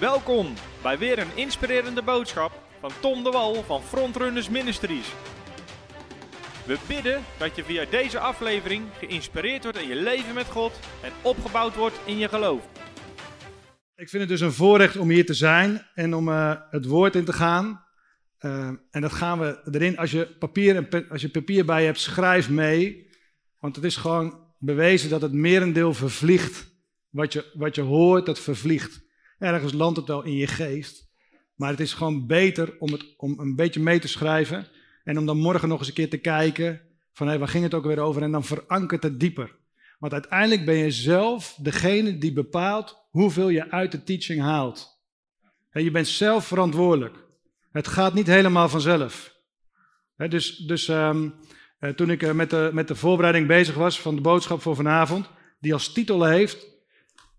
Welkom bij weer een inspirerende boodschap van Tom de Wal van Frontrunners Ministries. We bidden dat je via deze aflevering geïnspireerd wordt in je leven met God en opgebouwd wordt in je geloof. Ik vind het dus een voorrecht om hier te zijn en om uh, het woord in te gaan. Uh, en dat gaan we erin. Als je, papier en als je papier bij hebt, schrijf mee. Want het is gewoon bewezen dat het merendeel vervliegt. Wat je, wat je hoort, dat vervliegt. Ergens landt het wel in je geest. Maar het is gewoon beter om, het, om een beetje mee te schrijven. En om dan morgen nog eens een keer te kijken. Van hé, waar ging het ook weer over? En dan verankert het dieper. Want uiteindelijk ben je zelf degene die bepaalt hoeveel je uit de teaching haalt. En je bent zelf verantwoordelijk. Het gaat niet helemaal vanzelf. dus dus um, toen ik met de, met de voorbereiding bezig was van de boodschap voor vanavond, die als titel heeft: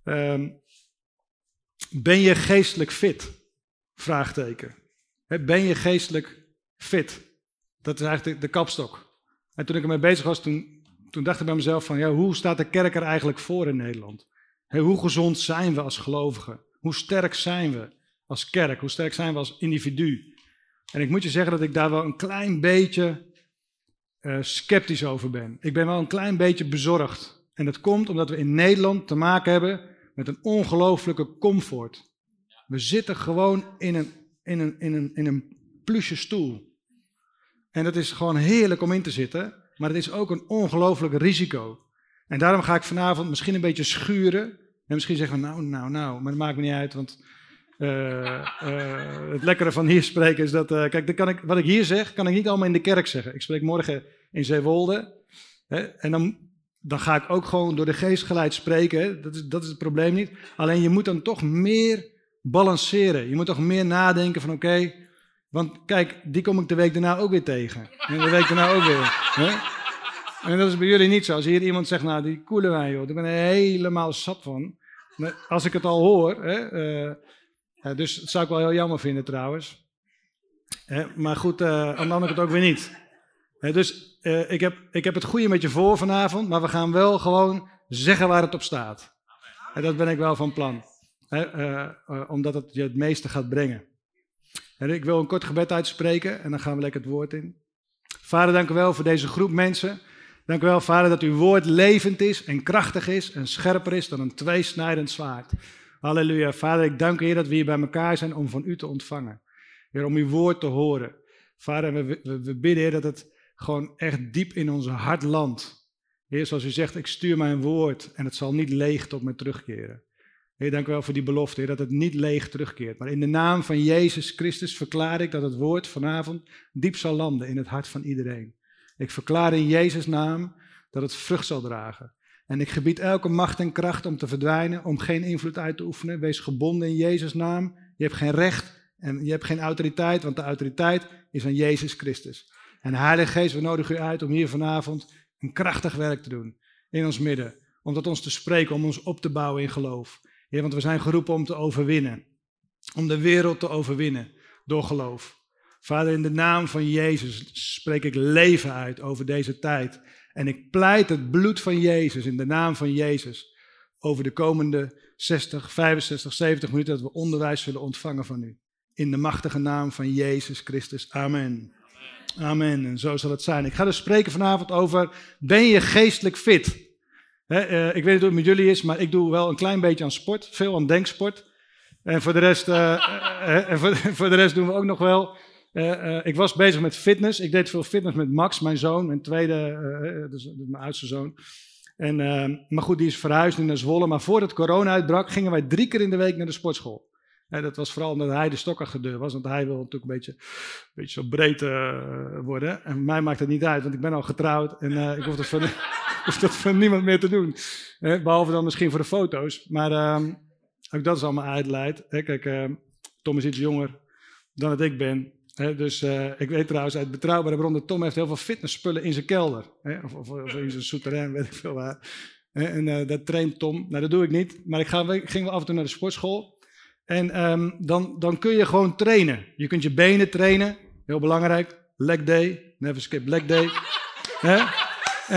um, Ben je geestelijk fit? Vraagteken. ben je geestelijk fit? Dat is eigenlijk de, kapstok. En toen ik ermee bezig was, toen, toen dacht ik bij mezelf van, ja, hoe staat de kerk er eigenlijk voor in Nederland? hoe gezond zijn we als gelovigen? Hoe sterk zijn we als kerk? Hoe sterk zijn we als individu? En ik moet je zeggen dat ik daar wel een klein beetje uh, sceptisch over ben. Ik ben wel een klein beetje bezorgd. En dat komt omdat we in Nederland te maken hebben met een ongelooflijke comfort. We zitten gewoon in een, in een, in een, in een plusje stoel. En dat is gewoon heerlijk om in te zitten, maar het is ook een ongelooflijk risico. En daarom ga ik vanavond misschien een beetje schuren. En misschien zeggen nou, nou, nou, maar dat maakt me niet uit, want uh, uh, het lekkere van hier spreken is dat, uh, kijk, dan kan ik, wat ik hier zeg, kan ik niet allemaal in de kerk zeggen. Ik spreek morgen in Zeewolde. Hè, en dan, dan ga ik ook gewoon door de geest geleid spreken. Dat, is, dat is het probleem niet. Alleen je moet dan toch meer balanceren. Je moet toch meer nadenken van oké, want kijk, die kom ik de week daarna ook weer tegen. En de week daarna ook weer. Hè? En dat is bij jullie niet zo. Als hier iemand zegt, nou die koelen wij joh, daar ben ik helemaal zat van. Als ik het al hoor, hè, uh, dus dat zou ik wel heel jammer vinden trouwens. maar goed, uh, aan de andere kant ook weer niet. Dus uh, ik, heb, ik heb het goede met je voor vanavond, maar we gaan wel gewoon zeggen waar het op staat. En dat ben ik wel van plan. omdat het je het meeste gaat brengen. En ik wil een kort gebed uitspreken en dan gaan we lekker het woord in. Vader, dank u wel voor deze groep mensen. Dank u wel, Vader, dat uw woord levend is en krachtig is en scherper is dan een tweesnijdend zwaard. Halleluja. Vader, ik dank u, Heer, dat we hier bij elkaar zijn om van u te ontvangen. Om uw woord te horen. Vader, we, we, we bidden, Heer, dat het gewoon echt diep in onze hart landt. Heer, zoals u zegt, ik stuur mijn woord en het zal niet leeg tot mij terugkeren. Heer, dank u wel voor die belofte, dat het niet leeg terugkeert. Maar in de naam van Jezus Christus verklaar ik dat het woord vanavond diep zal landen in het hart van iedereen. Ik verklaar in Jezus' naam dat het vrucht zal dragen. En ik gebied elke macht en kracht om te verdwijnen, om geen invloed uit te oefenen. Wees gebonden in Jezus' naam. Je hebt geen recht en je hebt geen autoriteit, want de autoriteit is aan Jezus Christus. En Heilige Geest, we nodigen u uit om hier vanavond een krachtig werk te doen in ons midden. Om tot ons te spreken, om ons op te bouwen in geloof. Ja, want we zijn geroepen om te overwinnen. Om de wereld te overwinnen door geloof. Vader, in de naam van Jezus spreek ik leven uit over deze tijd. En ik pleit het bloed van Jezus in de naam van Jezus over de komende 60, 65, 70 minuten dat we onderwijs zullen ontvangen van u. In de machtige naam van Jezus Christus. Amen. Amen. En zo zal het zijn. Ik ga dus spreken vanavond over, ben je geestelijk fit? uh, ik weet niet hoe het met jullie is, maar ik doe wel een klein beetje aan sport. Veel aan denksport. En voor de rest, uh, en voor, voor, de rest doen we ook nog wel ik was bezig met fitness. Ik deed veel fitness met Max, mijn zoon, mijn tweede, dus, mijn oudste zoon. En, maar goed, die is verhuisd nu naar Zwolle. Maar voordat corona uitbrak, gingen wij drie keer in de week naar de sportschool. Dat was vooral omdat hij de stokkige was, want hij wil natuurlijk een beetje, een beetje zo breed worden. En mij maakt het niet uit, want ik ben al getrouwd en ik hoef dat, van, niemand meer te doen. behalve dan misschien voor de foto's. Maar ehm, ook dat is allemaal uitleid. Kijk, ehm, Tom is iets jonger dan dat ik ben dus uh, ik weet trouwens uit betrouwbare bronnen, Tom heeft heel veel fitnessspullen in zijn kelder. of, of, of, in zijn souterrain, weet ik veel waar. en dat traint Tom. Nou, dat doe ik niet. Maar ik, ga, ik ging wel af en toe naar de sportschool. En um, dan, dan kun je gewoon trainen. Je kunt je benen trainen. Heel belangrijk. Leg day. Never skip leg day.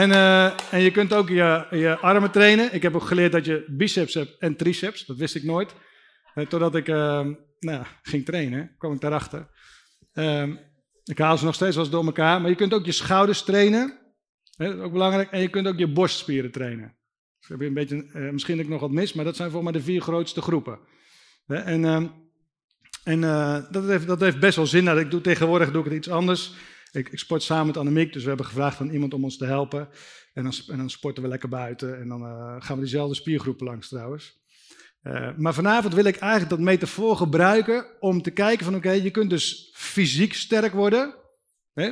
en, uh, en je kunt ook je, je armen trainen. Ik heb ook geleerd dat je biceps hebt en triceps. Dat wist ik nooit. Eh, totdat ik ehm, nou, ging trainen, kwam ik daarachter. Ehm, ik haal ze nog steeds wel eens door elkaar. Maar je kunt ook je schouders trainen. Dat is ook belangrijk. En je kunt ook je borstspieren trainen. Dus heb je een beetje, eh, misschien ik nog wat mis, maar dat zijn voor mij de vier grootste groepen. En ehm, en eh, dat, heeft, dat heeft best wel zin. Nou, ik doe, tegenwoordig doe ik het iets anders. Ik, ik, sport samen met Annemiek, dus we hebben gevraagd van iemand om ons te helpen. En dan, en dan sporten we lekker buiten. En dan uh, gaan we diezelfde spiergroepen langs trouwens. Uh, maar vanavond wil ik eigenlijk dat metafoor gebruiken om te kijken van oké, je kunt dus fysiek sterk worden. Hè?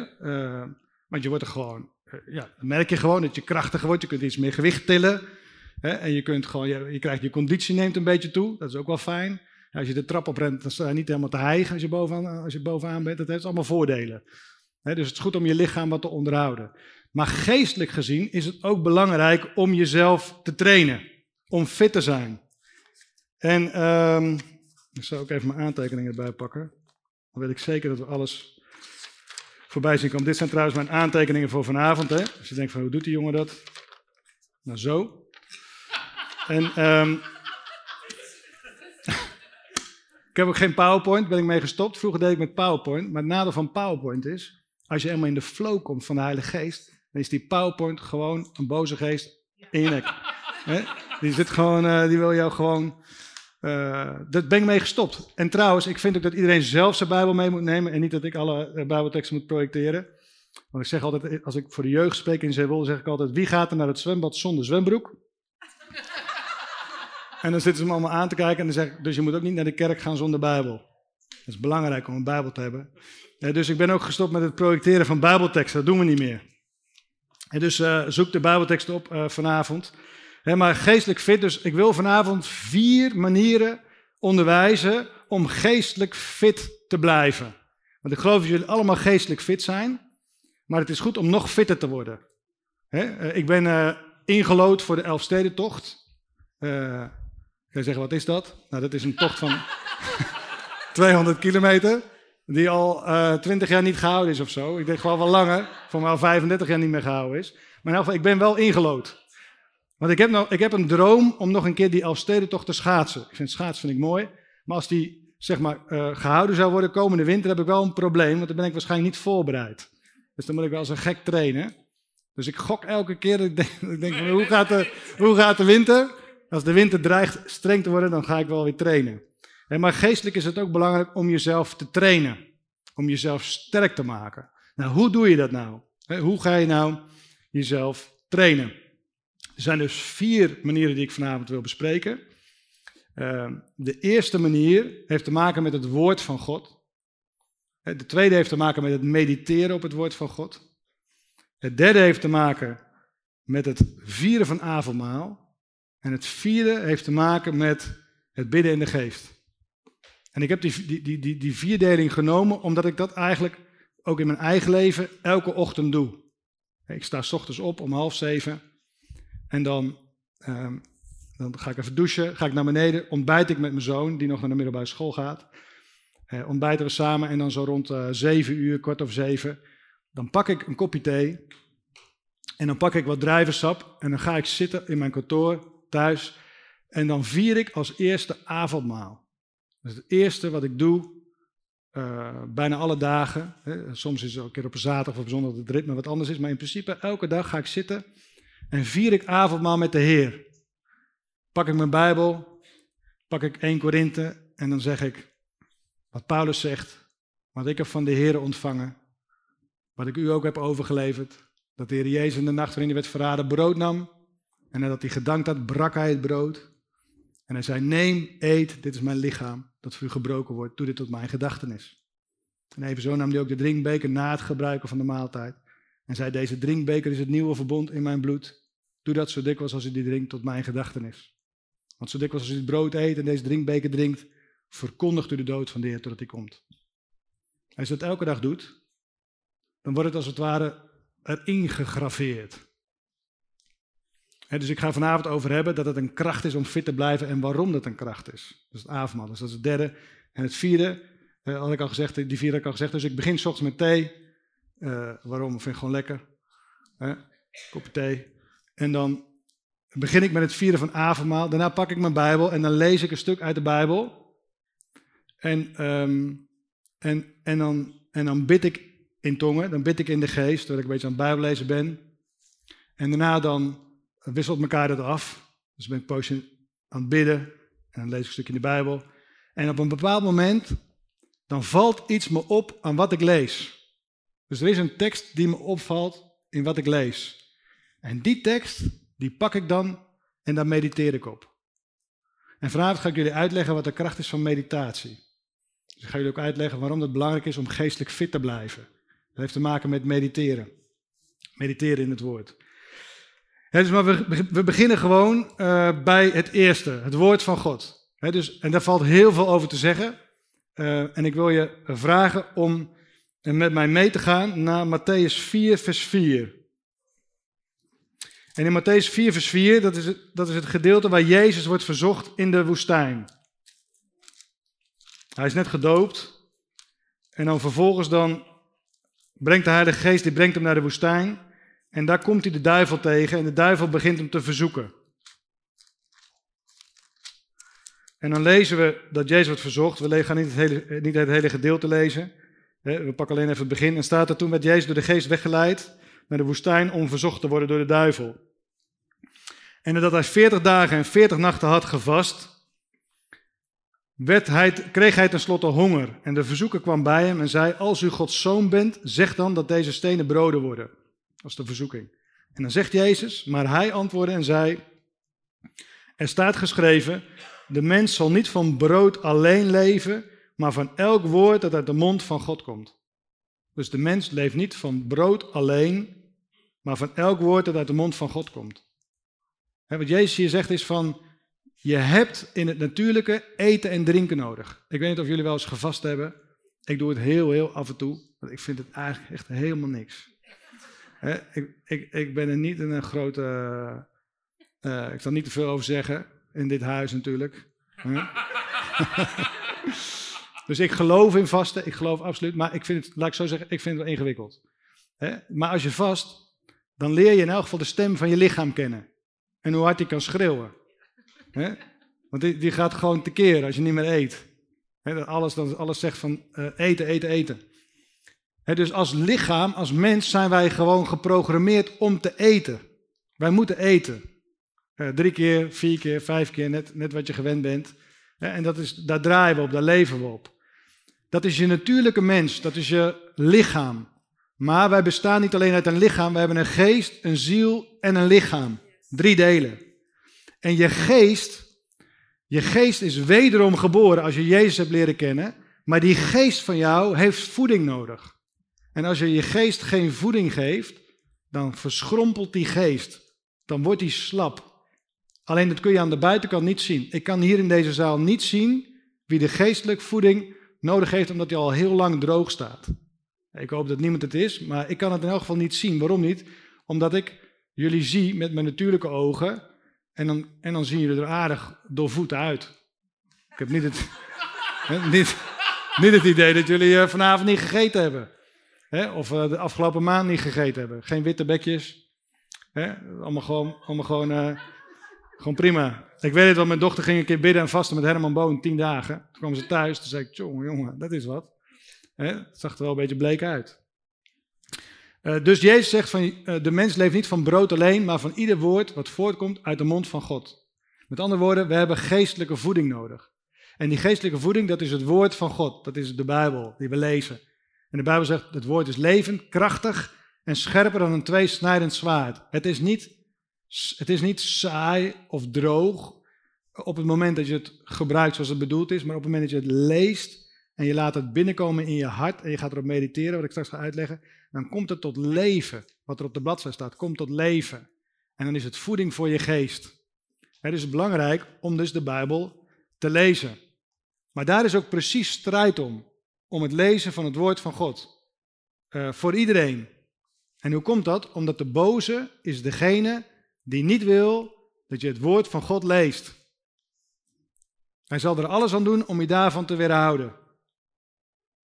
Want je wordt er gewoon, ja, dan merk je gewoon dat je krachtiger wordt. Je kunt iets meer gewicht tillen. En je, kunt gewoon, je, je krijgt je conditie neemt een beetje toe. Dat is ook wel fijn. Als je de trap oprent, dan sta je niet helemaal te hijgen als je bovenaan, als je bovenaan bent. Dat heeft allemaal voordelen. dus het is goed om je lichaam wat te onderhouden. Maar geestelijk gezien is het ook belangrijk om jezelf te trainen. Om fit te zijn. En um, ik zal ook even mijn aantekeningen erbij pakken. Dan weet ik zeker dat we alles voorbij zien komen. Dit zijn trouwens mijn aantekeningen voor vanavond. Hè? Als je denkt van hoe doet die jongen dat? Nou zo. En um, ik heb ook geen PowerPoint, ben ik mee gestopt. Vroeger deed ik met PowerPoint. Maar het nadeel van PowerPoint is, als je helemaal in de flow komt van de Heilige Geest, dan is die PowerPoint gewoon een boze geest in je nek. Die zit gewoon, uh, die wil jou gewoon. Uh, dat ben ik mee gestopt. En trouwens, ik vind ook dat iedereen zelf zijn Bijbel mee moet nemen en niet dat ik alle uh, Bijbelteksten moet projecteren. Want ik zeg altijd, als ik voor de jeugd spreek in Zeewol, zeg ik altijd: wie gaat er naar het zwembad zonder zwembroek? En dan zitten ze me allemaal aan te kijken en dan zeg ik, dus je moet ook niet naar de kerk gaan zonder Bijbel. Het is belangrijk om een Bijbel te hebben. dus ik ben ook gestopt met het projecteren van Bijbelteksten, dat doen we niet meer. En dus uh, zoek de Bijbelteksten op uh, vanavond. maar geestelijk fit, dus ik wil vanavond vier manieren onderwijzen om geestelijk fit te blijven. Want ik geloof dat jullie allemaal geestelijk fit zijn, maar het is goed om nog fitter te worden. Uh, ik ben ingelood voor de Elfstedentocht. Ga je zeggen, wat is dat? Nou, dat is een tocht van 200 kilometer, die al uh, eh, 20 jaar niet gehouden is of zo. Ik denk gewoon wel langer, voor mij al 35 jaar niet meer gehouden is. Maar in elk geval, ik ben wel ingelood. Want ik heb, nou, ik heb een droom om nog een keer die Elfstedentocht te schaatsen. Ik vind schaatsen vind ik mooi, maar als die zeg maar, uh, gehouden zou worden komende winter, heb ik wel een probleem, want dan ben ik waarschijnlijk niet voorbereid. Dus dan moet ik wel een gek trainen. Dus ik gok elke keer, ik denk, ik denk hoe, gaat de, hoe gaat de winter? Als de winter dreigt streng te worden, dan ga ik wel weer trainen. Maar geestelijk is het ook belangrijk om jezelf te trainen. Om jezelf sterk te maken. Nou, hoe doe je dat nou? Hoe ga je nou jezelf trainen? Er zijn dus vier manieren die ik vanavond wil bespreken. Ehm, de eerste manier heeft te maken met het woord van God. De tweede heeft te maken met het mediteren op het woord van God. Het derde heeft te maken met het vieren van avondmaal. En het vierde heeft te maken met het bidden in de geest. En ik heb die, die, die, die, vierdeling genomen omdat ik dat eigenlijk ook in mijn eigen leven elke ochtend doe. Ik sta s ochtends op om half zeven en dan, um, dan ga ik even douchen, ga ik naar beneden, ontbijt ik met mijn zoon die nog naar de middelbare school gaat. Eh, ontbijten we samen en dan zo rond uh, zeven uur, kwart over zeven, dan pak ik een kopje thee en dan pak ik wat drijversap en dan ga ik zitten in mijn kantoor thuis. En dan vier ik als eerste avondmaal. Dat is het eerste wat ik doe, uh, bijna alle dagen. Hè. Soms is het een keer op zaterdag of op zondag dat het ritme wat anders is. Maar in principe, elke dag ga ik zitten en vier ik avondmaal met de Heer. Pak ik mijn Bijbel, pak ik 1 Korinthe en dan zeg ik wat Paulus zegt, wat ik heb van de Heer ontvangen, wat ik u ook heb overgeleverd. Dat de Heer Jezus in de nacht waarin hij werd verraden brood nam en nadat hij gedankt had, brak hij het brood. En hij zei, neem, eet, dit is mijn lichaam, dat voor u gebroken wordt. Doe dit tot mijn gedachtenis. En evenzo nam hij ook de drinkbeker na het gebruiken van de maaltijd. En zei, deze drinkbeker is het nieuwe verbond in mijn bloed. Doe dat zo dikwijls als u die drinkt tot mijn gedachtenis. Want zo dikwijls als u het brood eet en deze drinkbeker drinkt, verkondigt u de dood van de Heer totdat hij komt. Als je dat elke dag doet, dan wordt het als het ware erin gegraveerd dus ik ga vanavond over hebben dat het een kracht is om fit te blijven en waarom dat een kracht is. Is het avondmaal. Dus dat is het derde. En het vierde, uh, had ik al gezegd, die vierde had ik al gezegd. Dus ik begin s ochtends met thee. Uh, waarom? Vind ik gewoon lekker. Kopje thee. En dan begin ik met het vieren van avondmaal. Daarna pak ik mijn Bijbel en dan lees ik een stuk uit de Bijbel. En, ehm, en, en, dan, en dan bid ik in tongen, dan bid ik in de geest, terwijl ik een beetje aan het bijbellezen ben. En daarna dan wisselt elkaar dat af. Dus ben ik een poosje aan het bidden en dan lees ik een stukje in de Bijbel. En op een bepaald moment, dan valt iets me op aan wat ik lees. Dus er is een tekst die me opvalt in wat ik lees. En die tekst, die pak ik dan en daar mediteer ik op. En vanavond ga ik jullie uitleggen wat de kracht is van meditatie. Dus ik ga jullie ook uitleggen waarom het belangrijk is om geestelijk fit te blijven. Dat heeft te maken met mediteren. Mediteren in het woord. Dus maar we, we, beginnen gewoon uh, bij het eerste, het woord van God. Dus, en daar valt heel veel over te zeggen. Uh, en ik wil je vragen om met mij mee te gaan naar Matthäus 4, vers 4. En in Matthäus 4, vers 4, dat is, het, dat is het gedeelte waar Jezus wordt verzocht in de woestijn. Hij is net gedoopt. En dan vervolgens dan brengt de Heilige Geest, die brengt hem naar de woestijn. En daar komt hij de duivel tegen en de duivel begint hem te verzoeken. En dan lezen we dat Jezus wordt verzocht. We gaan niet het hele, niet het hele gedeelte lezen. We pakken alleen even het begin. En staat er toen werd Jezus door de geest weggeleid naar de woestijn om verzocht te worden door de duivel. En nadat hij 40 dagen en 40 nachten had gevast, werd hij, kreeg hij tenslotte honger. En de verzoeker kwam bij hem en zei: Als u Gods zoon bent, zeg dan dat deze stenen broden worden. Dat was de verzoeking. En dan zegt Jezus, maar hij antwoordde en zei: Er staat geschreven: De mens zal niet van brood alleen leven, maar van elk woord dat uit de mond van God komt. Dus de mens leeft niet van brood alleen, maar van elk woord dat uit de mond van God komt. wat Jezus hier zegt is van, je hebt in het natuurlijke eten en drinken nodig. Ik weet niet of jullie wel eens gevast hebben. Ik doe het heel, heel af en toe, want ik vind het eigenlijk echt helemaal niks. Ik, ik, ik ben er niet een grote, uh, ik zal niet te veel over zeggen, in dit huis natuurlijk. dus ik geloof in vasten, ik geloof absoluut, maar ik vind het, laat ik zo zeggen, ik vind het wel ingewikkeld. Maar als je vast, dan leer je in elk geval de stem van je lichaam kennen. En hoe hard die kan schreeuwen. Want die, die, gaat gewoon tekeer als je niet meer eet. dat alles, dat alles zegt van uh, eten, eten, eten. Dus als lichaam, als mens zijn wij gewoon geprogrammeerd om te eten. Wij moeten eten. Drie keer, vier keer, vijf keer, net, net wat je gewend bent. en dat is, daar draaien we op, daar leven we op. Dat is je natuurlijke mens, dat is je lichaam. Maar wij bestaan niet alleen uit een lichaam, we hebben een geest, een ziel en een lichaam. Drie delen. En je geest, je geest is wederom geboren als je Jezus hebt leren kennen, maar die geest van jou heeft voeding nodig. En als je je geest geen voeding geeft, dan verschrompelt die geest. Dan wordt die slap. Alleen dat kun je aan de buitenkant niet zien. Ik kan hier in deze zaal niet zien wie de geestelijke voeding nodig heeft omdat hij al heel lang droog staat. Ik hoop dat niemand het is, maar ik kan het in elk geval niet zien. Waarom niet? Omdat ik jullie zie met mijn natuurlijke ogen en dan, en dan zien jullie er aardig doorvoet uit. Ik heb niet het, niet, niet het idee dat jullie uh, vanavond niet gegeten hebben. Hè? Of uh, de afgelopen maand niet gegeten hebben. Geen witte bekjes. Hè? Allemaal gewoon, allemaal gewoon, uh, gewoon prima. Ik weet het wel, mijn dochter ging een keer bidden en vasten met Herman Boon tien dagen. Toen kwam ze thuis, toen zei ik, jongen, jongen, dat is wat. Het zag er wel een beetje bleek uit. Uh, dus Jezus zegt van de mens leeft niet van brood alleen, maar van ieder woord wat voortkomt uit de mond van God. Met andere woorden, we hebben geestelijke voeding nodig. En die geestelijke voeding, dat is het woord van God. Dat is de Bijbel die we lezen. En de Bijbel zegt, het woord is levend, krachtig en scherper dan een tweesnijdend zwaard. Het is niet, het is niet saai of droog op het moment dat je het gebruikt zoals het bedoeld is, maar op het moment dat je het leest en je laat het binnenkomen in je hart en je gaat erop mediteren, wat ik straks ga uitleggen, dan komt het tot leven. Wat er op de bladzijde staat, komt tot leven. En dan is het voeding voor je geest. Het is belangrijk om dus de Bijbel te lezen. Maar daar is ook precies strijd om. Om het lezen van het woord van God. Uh, voor iedereen. En hoe komt dat? Omdat de boze is degene die niet wil dat je het woord van God leest. Hij zal er alles aan doen om je daarvan te weerhouden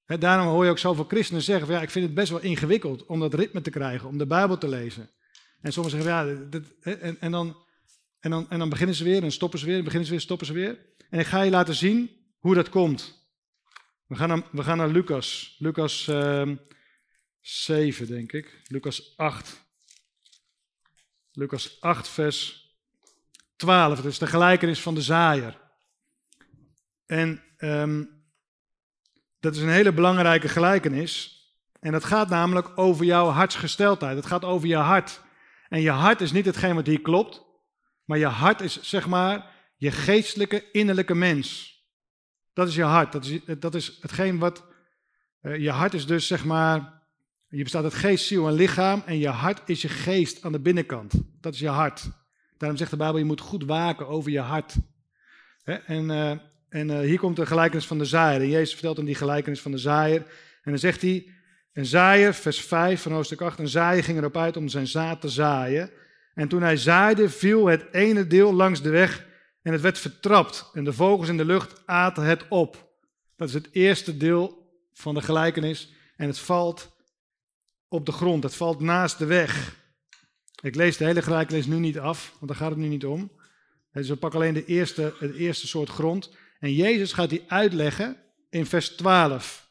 daarom hoor je ook zoveel christenen zeggen: van, ja, ik vind het best wel ingewikkeld om dat ritme te krijgen, om de Bijbel te lezen. En sommigen zeggen: ja, en, en, dan, en, dan, en dan beginnen ze weer en stoppen ze weer, beginnen ze weer, stoppen ze weer. En ik ga je laten zien hoe dat komt. We gaan naar, we gaan naar Lucas. Lucas uh, 7, denk ik. Lucas 8. Lucas 8, vers 12. Het is de gelijkenis van de zaaier. En um, dat is een hele belangrijke gelijkenis. En dat gaat namelijk over jouw hartsgesteldheid. Het gaat over je hart. En je hart is niet hetgeen wat hier klopt. Maar je hart is zeg maar je geestelijke innerlijke mens. Dat is je hart. Dat is, dat is hetgeen wat. Uh, je hart is dus zeg maar. Je bestaat uit geest, ziel en lichaam. En je hart is je geest aan de binnenkant. Dat is je hart. Daarom zegt de Bijbel: je moet goed waken over je hart. En, uh, en uh, hier komt de gelijkenis van de zaaier. Jezus vertelt dan die gelijkenis van de zaaier. En dan zegt hij: Een zaaier, vers 5 van hoofdstuk 8. Een zaaier ging erop uit om zijn zaad te zaaien. En toen hij zaaide, viel het ene deel langs de weg en het werd vertrapt. En de vogels in de lucht aten het op. Dat is het eerste deel van de gelijkenis. En het valt op de grond, het valt naast de weg. Ik lees de hele gelijkenis nu niet af, want daar gaat het nu niet om. Dus we pakken alleen de eerste, het eerste soort grond. En Jezus gaat die uitleggen in vers 12.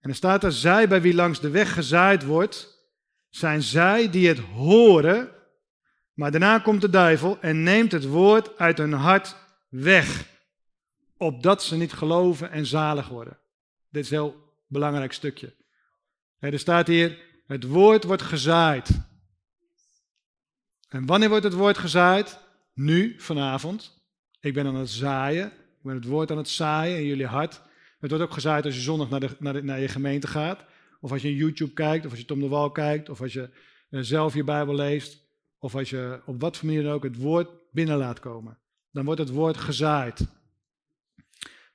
En er staat er, zij bij wie langs de weg gezaaid wordt, zijn zij die het horen maar daarna komt de duivel en neemt het woord uit hun hart weg, opdat ze niet geloven en zalig worden. Dit is een heel belangrijk stukje. Er staat hier, het woord wordt gezaaid. En wanneer wordt het woord gezaaid? Nu, vanavond. Ik ben aan het zaaien. Ik ben het woord aan het zaaien in jullie hart. Het wordt ook gezaaid als je zondag naar, de, naar, de, naar je gemeente gaat. Of als je YouTube kijkt, of als je Tom de Wal kijkt, of als je eh, zelf je Bijbel leest of als je op wat voor manier dan ook het woord binnen laat komen, dan wordt het woord gezaaid.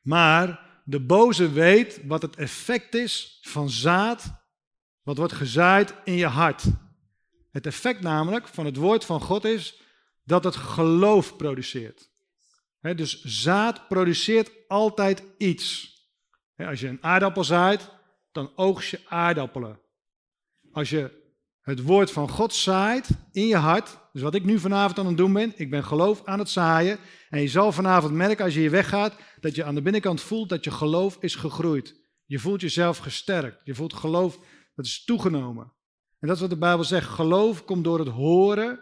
Maar de boze weet wat het effect is van zaad, wat wordt gezaaid in je hart. Het effect namelijk van het woord van God is dat het geloof produceert. dus zaad produceert altijd iets. als je een aardappel zaait, dan oogst je aardappelen. Als je het woord van God zaait in je hart. Dus wat ik nu vanavond aan het doen ben, ik ben geloof aan het zaaien. En je zal vanavond merken als je hier weggaat, dat je aan de binnenkant voelt dat je geloof is gegroeid. Je voelt jezelf gesterkt. Je voelt geloof, dat is toegenomen. En dat is wat de Bijbel zegt. Geloof komt door het horen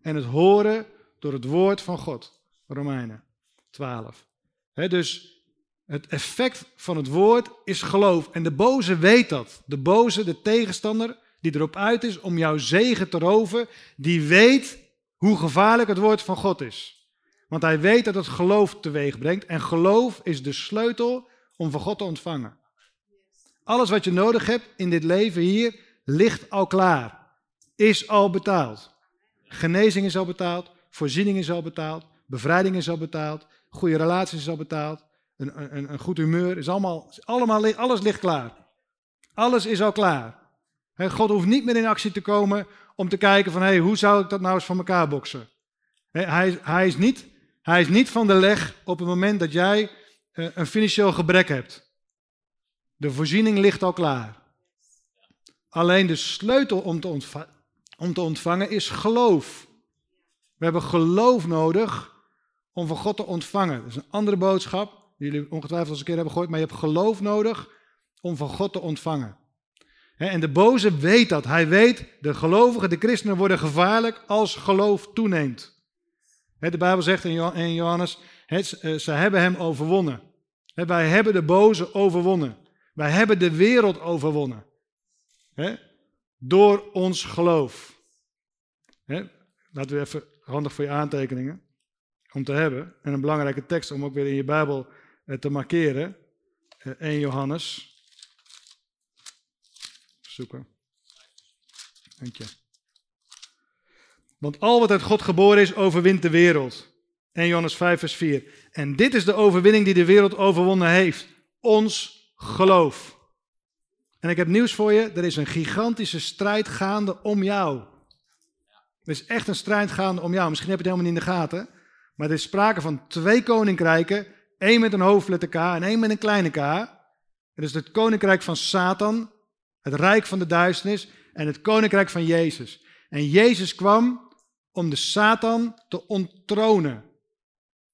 en het horen door het woord van God. Romeinen 12. dus het effect van het woord is geloof. En de boze weet dat. De boze, de tegenstander, die erop uit is om jouw zegen te roven, die weet hoe gevaarlijk het woord van God is. Want hij weet dat het geloof teweeg brengt en geloof is de sleutel om van God te ontvangen. Alles wat je nodig hebt in dit leven hier ligt al klaar, is al betaald. Genezing is al betaald, voorziening is al betaald, bevrijding is al betaald, goede relaties is al betaald, een, een, een goed humeur is allemaal, allemaal, alles ligt klaar. Alles is al klaar. God hoeft niet meer in actie te komen om te kijken van hey, hoe zou ik dat nou eens van elkaar boksen. Hij, hij, is niet, hij is niet van de leg op het moment dat jij eh, een financieel gebrek hebt. De voorziening ligt al klaar. Alleen de sleutel om te, om te ontvangen is geloof. We hebben geloof nodig om van God te ontvangen. Dat is een andere boodschap, die jullie ongetwijfeld eens een keer hebben gehoord, maar je hebt geloof nodig om van God te ontvangen. En de boze weet dat. Hij weet, de gelovigen, de christenen worden gevaarlijk als geloof toeneemt. De Bijbel zegt in Johannes, eh, ze hebben hem overwonnen. Wij hebben de boze overwonnen. Wij hebben de wereld overwonnen. Door ons geloof. Laten we even handig voor je aantekeningen om te hebben. En een belangrijke tekst om ook weer in je Bijbel eh, te markeren. 1 eh, Johannes zoeken. Dank je. Want al wat uit God geboren is, overwint de wereld. 1 Johannes 5, vers 4. En dit is de overwinning die de wereld overwonnen heeft. Ons geloof. En ik heb nieuws voor je. Er is een gigantische strijd gaande om jou. Er is echt een strijd gaande om jou. Misschien heb je het helemaal niet in de gaten. Maar er is sprake van twee koninkrijken. één met een hoofdletter K en één met een kleine K. Het is het koninkrijk van Satan het rijk van de duisternis en het koninkrijk van Jezus. En Jezus kwam om de Satan te onttronen.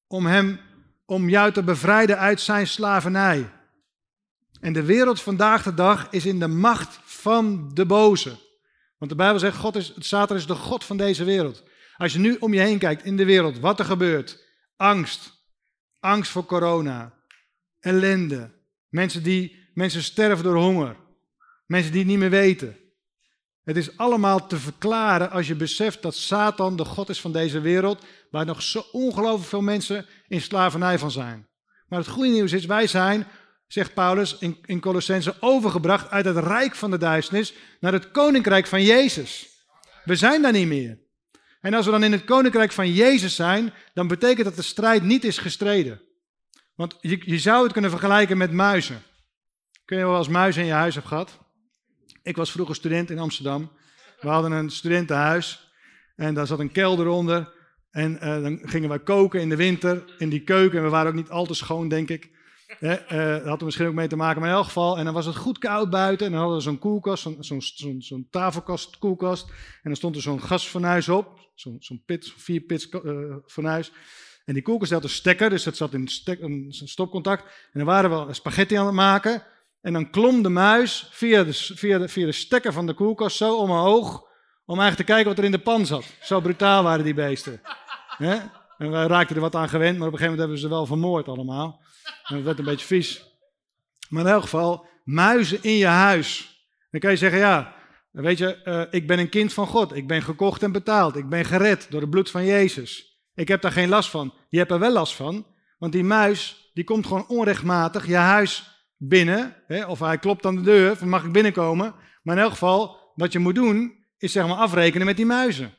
Om hem, om jou te bevrijden uit zijn slavernij. En de wereld vandaag de dag is in de macht van de boze. Want de Bijbel zegt, God is, Satan is de God van deze wereld. Als je nu om je heen kijkt in de wereld, wat er gebeurt. Angst. Angst voor corona. Ellende. Mensen, die, mensen sterven door honger. Mensen die het niet meer weten. Het is allemaal te verklaren als je beseft dat Satan de God is van deze wereld, waar nog zo ongelooflijk veel mensen in slavernij van zijn. Maar het goede nieuws is, wij zijn, zegt Paulus in, in Colossense, overgebracht uit het rijk van de duisternis naar het koninkrijk van Jezus. We zijn daar niet meer. En als we dan in het koninkrijk van Jezus zijn, dan betekent dat de strijd niet is gestreden. Want je, je zou het kunnen vergelijken met muizen. Kun je wel als muizen in je huis hebben gehad? Ik was vroeger student in Amsterdam. We hadden een studentenhuis en daar zat een kelder onder. En uh, dan gingen wij koken in de winter in die keuken. En we waren ook niet al te schoon, denk ik. uh, dat had er misschien ook mee te maken, maar in elk geval. En dan was het goed koud buiten. En dan hadden we zo'n koelkast, zo'n zo tafelkast, koelkast. En dan stond er zo'n gasfornuis op. Zo'n zo pit, vier pits uh, fornuis. En die koelkast had een stekker, dus dat zat in een stopcontact. En dan waren we spaghetti aan het maken. En dan klom de muis via de, via, via de stekker van de koelkast zo omhoog. Om eigenlijk te kijken wat er in de pan zat. Zo brutaal waren die beesten. En wij raakten er wat aan gewend, maar op een gegeven moment hebben we ze wel vermoord allemaal. En het werd een beetje vies. Maar in elk geval, muizen in je huis. Dan kan je zeggen, ja, weet je, uh, ik ben een kind van God. Ik ben gekocht en betaald. Ik ben gered door het bloed van Jezus. Ik heb daar geen last van. Je hebt er wel last van, want die muis, die komt gewoon onrechtmatig je huis binnen. Hè, of hij klopt aan de deur, van mag ik binnenkomen. Maar in elk geval, wat je moet doen, is zeg maar afrekenen met die muizen.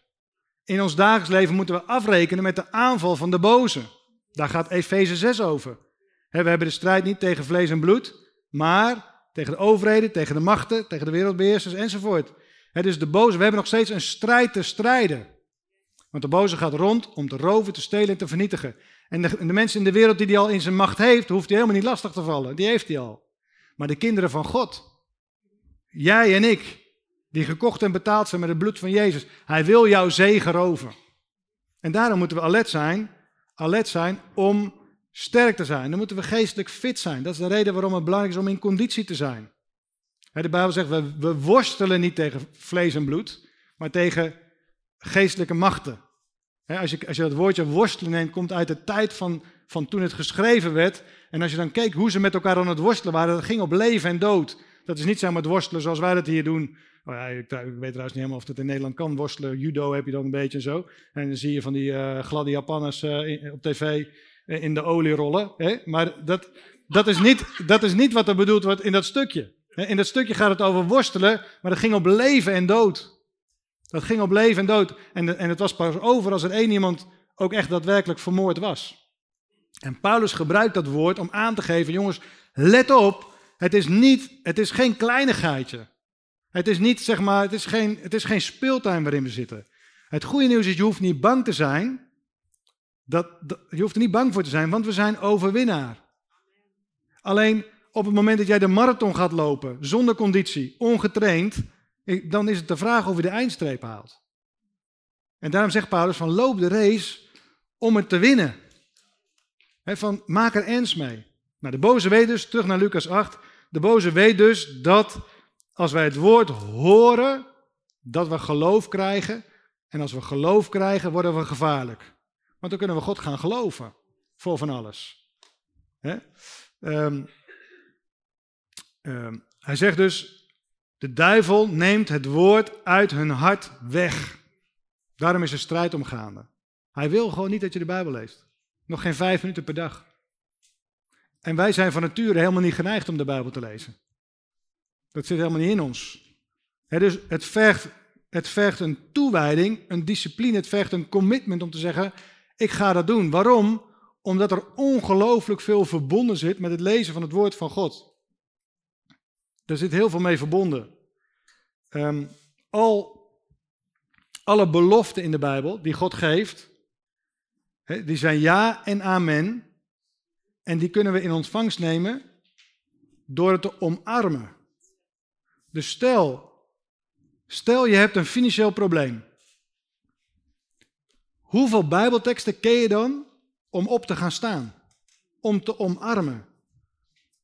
In ons dagelijks leven moeten we afrekenen met de aanval van de boze. Daar gaat Efeze 6 over. We hebben de strijd niet tegen vlees en bloed, maar tegen de overheden, tegen de machten, tegen de wereldbeheersers enzovoort. Dus de boze, we hebben nog steeds een strijd te strijden. Want de boze gaat rond om te roven, te stelen en te vernietigen. En de, de mensen in de wereld die hij al in zijn macht heeft, hoeft hij helemaal niet lastig te vallen. Die heeft hij al. Maar de kinderen van God, jij en ik, die gekocht en betaald zijn met het bloed van Jezus, hij wil jouw zegen roven. En daarom moeten we alert zijn, alert zijn om sterk te zijn. Dan moeten we geestelijk fit zijn. Dat is de reden waarom het belangrijk is om in conditie te zijn. De Bijbel zegt, we, we worstelen niet tegen vlees en bloed, maar tegen geestelijke machten als, je, als je dat woordje worstelen neemt, komt uit de tijd van, van toen het geschreven werd. En als je dan keek hoe ze met elkaar aan het worstelen waren, dat ging op leven en dood. Dat is niet zeg maar het worstelen zoals wij dat hier doen. Oh ja, ik, weet trouwens niet helemaal of het in Nederland kan worstelen. Judo heb je dan een beetje en zo. En dan zie je van die uh, gladde Japanners uh, op tv uh, in de olie rollen. Maar dat, dat, is niet, dat is niet wat er bedoeld wordt in dat stukje. In dat stukje gaat het over worstelen, maar dat ging op leven en dood. Dat ging op leven en dood. En, en het was pas over als er één iemand ook echt daadwerkelijk vermoord was. En Paulus gebruikt dat woord om aan te geven, jongens, let op, het is, niet, het is geen kleinigheidje. Het is niet, zeg maar, het is geen, het is geen speeltuin waarin we zitten. Het goede nieuws is, je hoeft niet bang te zijn. Dat, dat, je hoeft er niet bang voor te zijn, want we zijn overwinnaar. Alleen op het moment dat jij de marathon gaat lopen, zonder conditie, ongetraind, dan is het de vraag of je de eindstreep haalt. En daarom zegt Paulus van loop de race om het te winnen. van maak er ernst mee. Nou, de boze weet dus, terug naar Lucas 8, de boze weet dus dat als wij het woord horen, dat we geloof krijgen. En als we geloof krijgen, worden we gevaarlijk. Want dan kunnen we God gaan geloven voor van alles. Um, um, hij zegt dus, de duivel neemt het woord uit hun hart weg. Daarom is er strijd omgaande. Hij wil gewoon niet dat je de Bijbel leest. Nog geen vijf minuten per dag. En wij zijn van nature helemaal niet geneigd om de Bijbel te lezen. Dat zit helemaal niet in ons. dus het vergt, het vergt een toewijding, een discipline, het vergt een commitment om te zeggen: ik ga dat doen. Waarom? Omdat er ongelooflijk veel verbonden zit met het lezen van het woord van God. Daar zit heel veel mee verbonden. Um, al, alle beloften in de Bijbel die God geeft, die zijn ja en amen. En die kunnen we in ontvangst nemen door het te omarmen. Dus stel, stel je hebt een financieel probleem. Hoeveel Bijbelteksten ken je dan om op te gaan staan? Om te omarmen?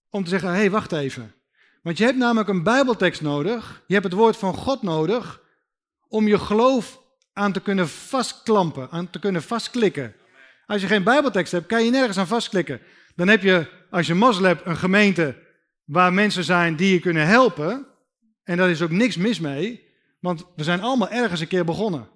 om te zeggen, hé, hey, wacht even. Want je hebt namelijk een bijbeltekst nodig, je hebt het woord van God nodig, om je geloof aan te kunnen vastklampen, aan te kunnen vastklikken. Als je geen bijbeltekst hebt, kan je nergens aan vastklikken. Dan heb je, als je moslim hebt, een gemeente waar mensen zijn die je kunnen helpen. En daar is ook niks mis mee, want we zijn allemaal ergens een keer begonnen.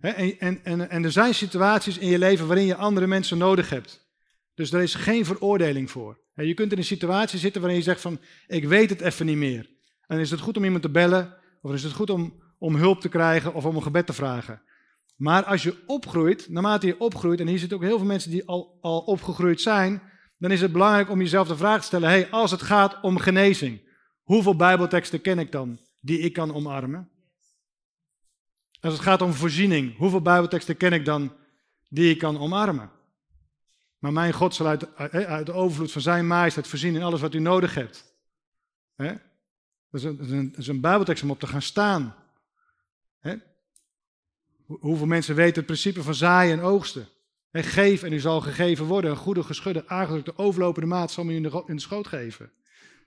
En, en, en, en er zijn situaties in je leven waarin je andere mensen nodig hebt. Dus daar is geen veroordeling voor. Je kunt in een situatie zitten waarin je zegt van, ik weet het even niet meer. En is het goed om iemand te bellen, of is het goed om, om hulp te krijgen of om een gebed te vragen. Maar als je opgroeit, naarmate je opgroeit, en hier zitten ook heel veel mensen die al, al opgegroeid zijn, dan is het belangrijk om jezelf de vraag te stellen, hey, als het gaat om genezing, hoeveel bijbelteksten ken ik dan die ik kan omarmen? Als het gaat om voorziening, hoeveel bijbelteksten ken ik dan die ik kan omarmen? Maar mijn God zal uit, uit de overvloed van zijn majesteit voorzien in alles wat u nodig hebt. Dat, is een, dat, is een, bijbeltekst om op te gaan staan. Hoeveel mensen weten het principe van zaaien en oogsten? geef en u zal gegeven worden. Een goede, geschudde, aangedrukte, overlopende maat zal men u in de, schoot geven.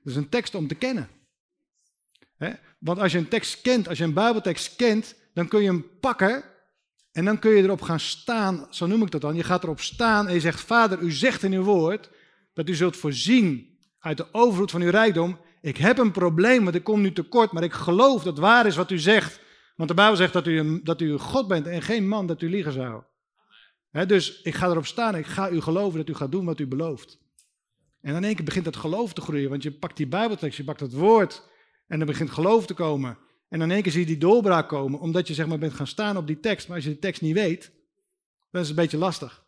Dat is een tekst om te kennen. Want als je een tekst kent, als je een Bijbeltekst kent, dan kun je hem pakken en dan kun je erop gaan staan. Zo noem ik dat dan. Je gaat erop staan en je zegt: Vader, u zegt in uw woord dat u zult voorzien uit de overvloed van uw rijkdom. Ik heb een probleem, want ik kom nu tekort, maar ik geloof dat waar is wat u zegt. Want de Bijbel zegt dat u, dat u God bent en geen man dat u liegen zou. dus ik ga erop staan en ik ga u geloven dat u gaat doen wat u belooft. En in één keer begint dat geloof te groeien, want je pakt die Bijbeltekst, je pakt het woord en dan begint geloof te komen. En in één keer zie je die doorbraak komen, omdat je zeg maar bent gaan staan op die tekst. Maar als je de tekst niet weet, dan is het een beetje lastig.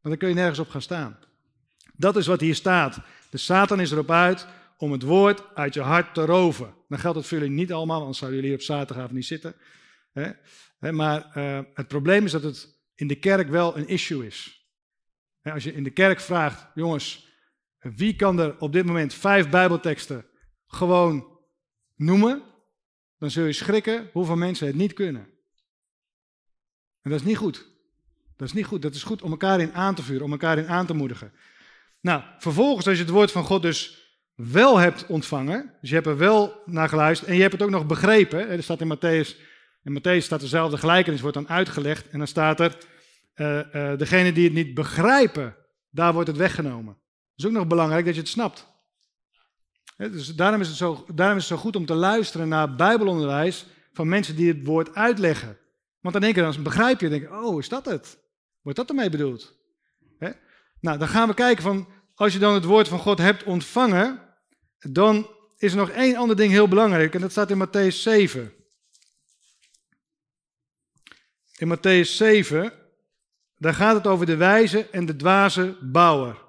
Want dan kun je nergens op gaan staan. Dat is wat hier staat. De Satan is erop uit om het woord uit je hart te roven. Dan geldt het voor jullie niet allemaal, anders zouden jullie op zaterdagavond niet zitten. Maar uh, het probleem is dat het in de kerk wel een issue is. Als je in de kerk vraagt, jongens, wie kan er op dit moment vijf Bijbelteksten gewoon noemen? Dan zul je schrikken hoeveel mensen het niet kunnen. En dat is niet goed. Dat is niet goed. Dat is goed om elkaar in aan te vuren, om elkaar in aan te moedigen. Nou, vervolgens, als je het woord van God dus wel hebt ontvangen, dus je hebt er wel naar geluisterd en je hebt het ook nog begrepen. Er staat in Matthäus, in Matthäus staat dezelfde gelijkenis, wordt dan uitgelegd. En dan staat er, uh, degene die het niet begrijpen, daar wordt het weggenomen. Het is ook nog belangrijk dat je het snapt. Dus daarom is, het zo, zo goed om te luisteren naar bijbelonderwijs van mensen die het woord uitleggen. Want dan denk je, begrijp je, denk je, oh, is dat het? Wordt dat ermee bedoeld? Nou, dan gaan we kijken van, als je dan het woord van God hebt ontvangen, dan is er nog één ander ding heel belangrijk en dat staat in Matthäus 7. In Matthäus 7, daar gaat het over de wijze en de dwaze bouwer.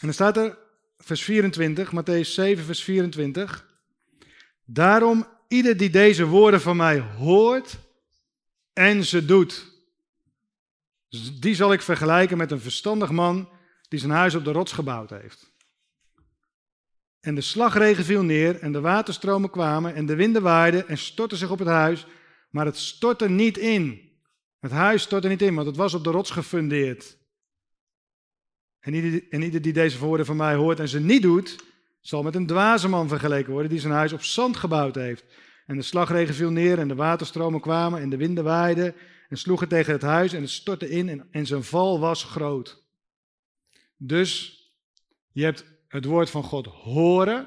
En dan staat er, vers 24, Matthäus 7, vers 24. Daarom, ieder die deze woorden van mij hoort en ze doet, die zal ik vergelijken met een verstandig man die zijn huis op de rots gebouwd heeft. En de slagregen viel neer en de waterstromen kwamen en de winden waaiden en stortten zich op het huis, maar het stortte niet in. Het huis stortte niet in, want het was op de rots gefundeerd. En ieder, en ieder die deze woorden van mij hoort en ze niet doet, zal met een dwaze man vergeleken worden die zijn huis op zand gebouwd heeft. En de slagregen viel neer en de waterstromen kwamen en de winden waaiden en sloegen tegen het huis en het stortte in en, en zijn val was groot. Dus je hebt het woord van God horen,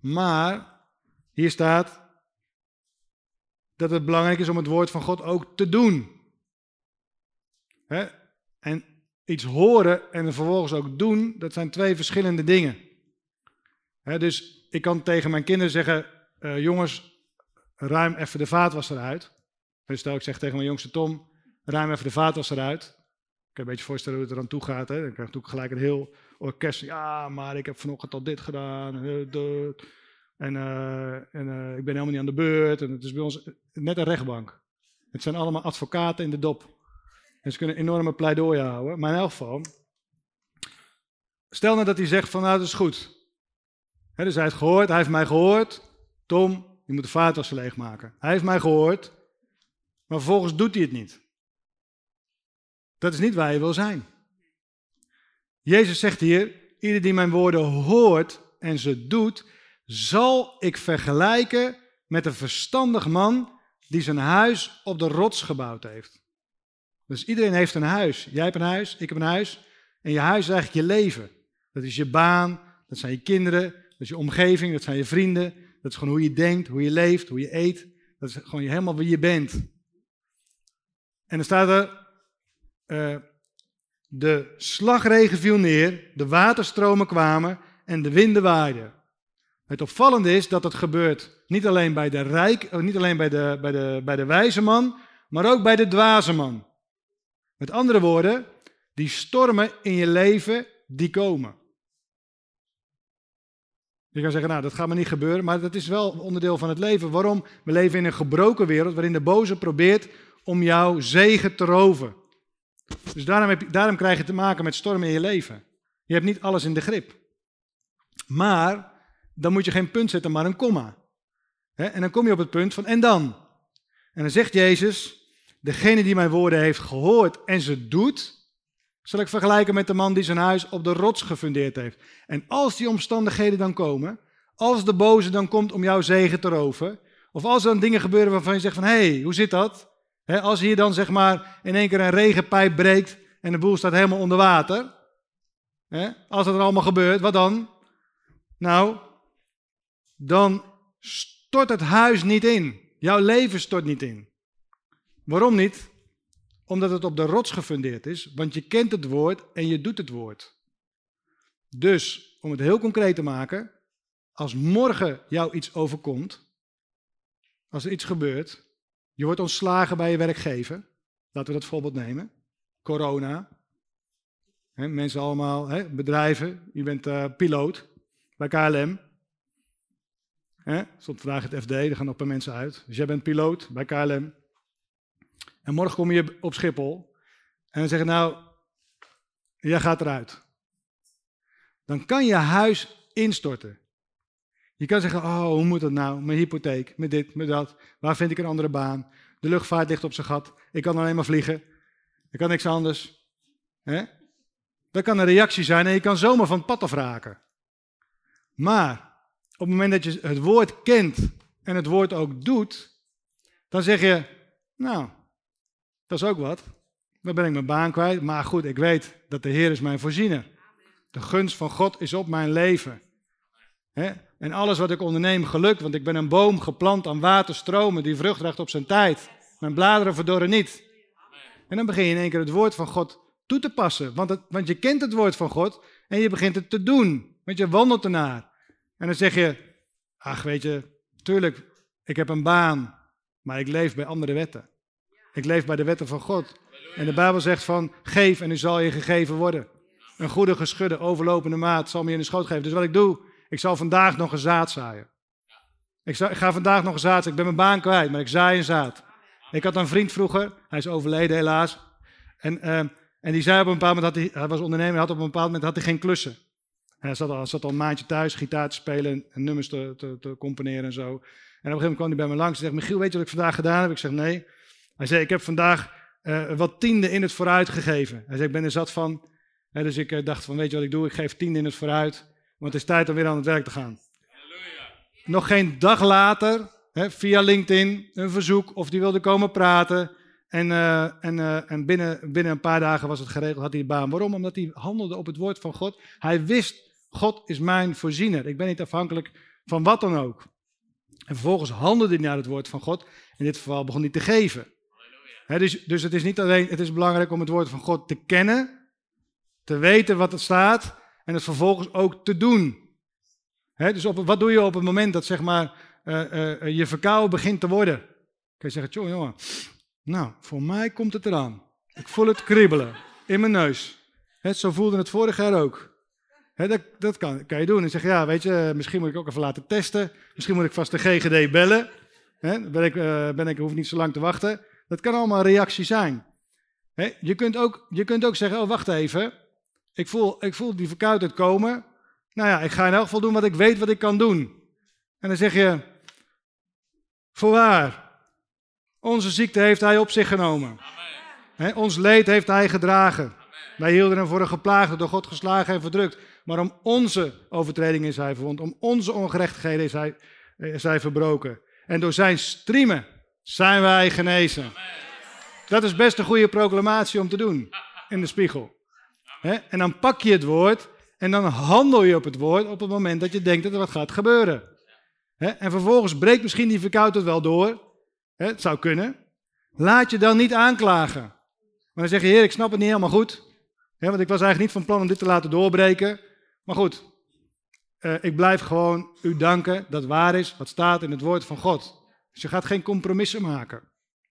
maar hier staat dat het belangrijk is om het woord van God ook te doen. En iets horen en vervolgens ook doen, dat zijn twee verschillende dingen. dus ik kan tegen mijn kinderen zeggen, uh, jongens, ruim even de vaatwasser uit. Dus stel ik zeg tegen mijn jongste Tom, ruim even de vaatwasser uit. Ik kan een beetje voorstellen hoe het er aan toe gaat. Hè? Dan krijg ik gelijk een heel orkest. Ja, maar ik heb vanochtend al dit gedaan. En, uh, en uh, ik ben helemaal niet aan de beurt. En het is bij ons net een rechtbank. Het zijn allemaal advocaten in de dop. En ze kunnen enorme pleidooien houden. Maar in elk geval, stel nou dat hij zegt van nou dat is goed. He, dus hij heeft gehoord, hij heeft mij gehoord. Tom, je moet de vaatwasser leegmaken. Hij heeft mij gehoord, maar vervolgens doet hij het niet. Dat is niet waar je wil zijn. Jezus zegt hier, ieder die mijn woorden hoort en ze doet, zal ik vergelijken met een verstandig man die zijn huis op de rots gebouwd heeft. Dus iedereen heeft een huis. Jij hebt een huis, ik heb een huis. En je huis is eigenlijk je leven. Dat is je baan, dat zijn je kinderen, dat is je omgeving, dat zijn je vrienden. Dat is gewoon hoe je denkt, hoe je leeft, hoe je eet. Dat is gewoon helemaal wie je bent. En dan staat er, uh, de slagregen viel neer, de waterstromen kwamen en de winden waaiden. Het opvallende is dat het gebeurt niet alleen bij de rijk, eh, niet alleen bij de, bij de, bij de wijze man, maar ook bij de dwaze man. Met andere woorden, die stormen in je leven, die komen. Je kan zeggen, nou, dat gaat me niet gebeuren, maar dat is wel onderdeel van het leven. Waarom? We leven in een gebroken wereld waarin de boze probeert om jouw zegen te roven. Dus daarom, heb je, daarom krijg je te maken met stormen in je leven. Je hebt niet alles in de grip. Maar dan moet je geen punt zetten, maar een komma. En dan kom je op het punt van en dan? En dan zegt Jezus, degene die mijn woorden heeft gehoord en ze doet, zal ik vergelijken met de man die zijn huis op de rots gefundeerd heeft. En als die omstandigheden dan komen, als de boze dan komt om jouw zegen te roven, of als er dan dingen gebeuren waarvan je zegt van, hé, hey, hoe zit dat? als hier dan zeg maar in één keer een regenpijp breekt en de boel staat helemaal onder water. als dat er allemaal gebeurt, wat dan? Nou, dan stort het huis niet in. Jouw leven stort niet in. Waarom niet? Omdat het op de rots gefundeerd is, want je kent het woord en je doet het woord. Dus, om het heel concreet te maken, als morgen jou iets overkomt, als er iets gebeurt, je wordt ontslagen bij je werkgever, laten we dat voorbeeld nemen, corona, mensen allemaal, bedrijven, je bent uh, piloot bij KLM, Hè? Stond vandaag het FD, er gaan nog een paar mensen uit. Dus jij bent piloot bij KLM. En morgen kom je op Schiphol. En dan zeggen nou, jij gaat eruit. Dan kan je huis instorten. Je kan zeggen, oh, hoe moet dat nou? Mijn hypotheek, met dit, met dat. Waar vind ik een andere baan? De luchtvaart ligt op zijn gat. Ik kan alleen maar vliegen. Ik kan niks anders. Dat kan een reactie zijn en je kan zomaar van het pad afraken. Maar op het moment dat je het woord kent en het woord ook doet, dan zeg je, nou, dat is ook wat. Dan ben ik mijn baan kwijt, maar goed, ik weet dat de Heer is mijn voorziener. De gunst van God is op mijn leven. En alles wat ik onderneem gelukt, want ik ben een boom geplant aan waterstromen die vrucht draagt op zijn tijd. Mijn bladeren verdorren niet. En dan begin je in één keer het woord van God toe te passen. Want, want je kent het woord van God en je begint het te doen. Want je wandelt ernaar. En dan zeg je, ach weet je, tuurlijk, ik heb een baan, maar ik leef bij andere wetten. Ik leef bij de wetten van God. En de Bijbel zegt van, geef en u zal je gegeven worden. Een goede geschudde, overlopende maat zal me in de schoot geven. Dus wat ik doe, ik zal vandaag nog een zaad zaaien. Ik, ga vandaag nog een zaad zaaien. Ik ben mijn baan kwijt, maar ik zaai een zaad. Ik had een vriend vroeger, hij is overleden helaas. En, uh, en die zei op een bepaald moment, had hij, was ondernemer, had op een bepaald moment had hij geen klussen. Hij zat al, zat een maandje thuis, gitaar te spelen en nummers te, te, te componeren en zo. En op een gegeven moment kwam hij bij me langs en zei, Michiel, weet je wat ik vandaag gedaan heb? Ik zeg, nee. Hij zei, ik heb vandaag uh, wat tiende in het vooruit gegeven. Hij zei, ik ben er zat van. dus ik uh, dacht van, weet je wat ik doe? Ik geef tiende in het vooruit, want het is tijd om weer aan het werk te gaan. Halleluja. Nog geen dag later, hè, via LinkedIn, een verzoek of die wilde komen praten. En, uh, en, en binnen, binnen een paar dagen was het geregeld, had hij de baan. Waarom? Omdat hij handelde op het woord van God. Hij wist God is mijn voorziener. Ik ben niet afhankelijk van wat dan ook. En vervolgens handelde hij naar het woord van God. In dit geval begon hij te geven. Dus, dus het is niet alleen, het is belangrijk om het woord van God te kennen, te weten wat er staat en het vervolgens ook te doen. dus op, wat doe je op het moment dat zeg maar uh, uh, je verkouden begint te worden? Kun je zeggen, jongen, jongen, nou, voor mij komt het eraan. Ik voel het kriebelen in mijn neus. zo voelde het vorig jaar ook dat, dat kan, kan, je doen. En zeg ja, weet je, misschien moet ik ook even laten testen. Misschien moet ik vast de GGD bellen. ben ik, uh, ben ik, hoef niet zo lang te wachten. Dat kan allemaal een reactie zijn. je, kunt ook, je kunt ook zeggen, oh wacht even. Ik voel, ik voel die verkoudheid komen. Nou ja, ik ga in elk geval doen wat ik weet wat ik kan doen. En dan zeg je, voorwaar, onze ziekte heeft hij op zich genomen. Amen. ons leed heeft hij gedragen. Amen. Wij hielden hem voor een geplaagde, door God geslagen en verdrukt. Maar om onze overtredingen is hij verwond, om onze ongerechtigheden is hij, is hij verbroken. En door zijn striemen zijn wij genezen. Dat is best een goede proclamatie om te doen in de spiegel. En dan pak je het woord en dan handel je op het woord op het moment dat je denkt dat er wat gaat gebeuren. En vervolgens breekt misschien die verkoudheid wel door. Het zou kunnen. Laat je dan niet aanklagen. Maar dan zeg je, heer, ik snap het niet helemaal goed. Want ik was eigenlijk niet van plan om dit te laten doorbreken. Maar goed, eh, ik blijf gewoon u danken dat waar is wat staat in het woord van God. Je gaat geen compromissen maken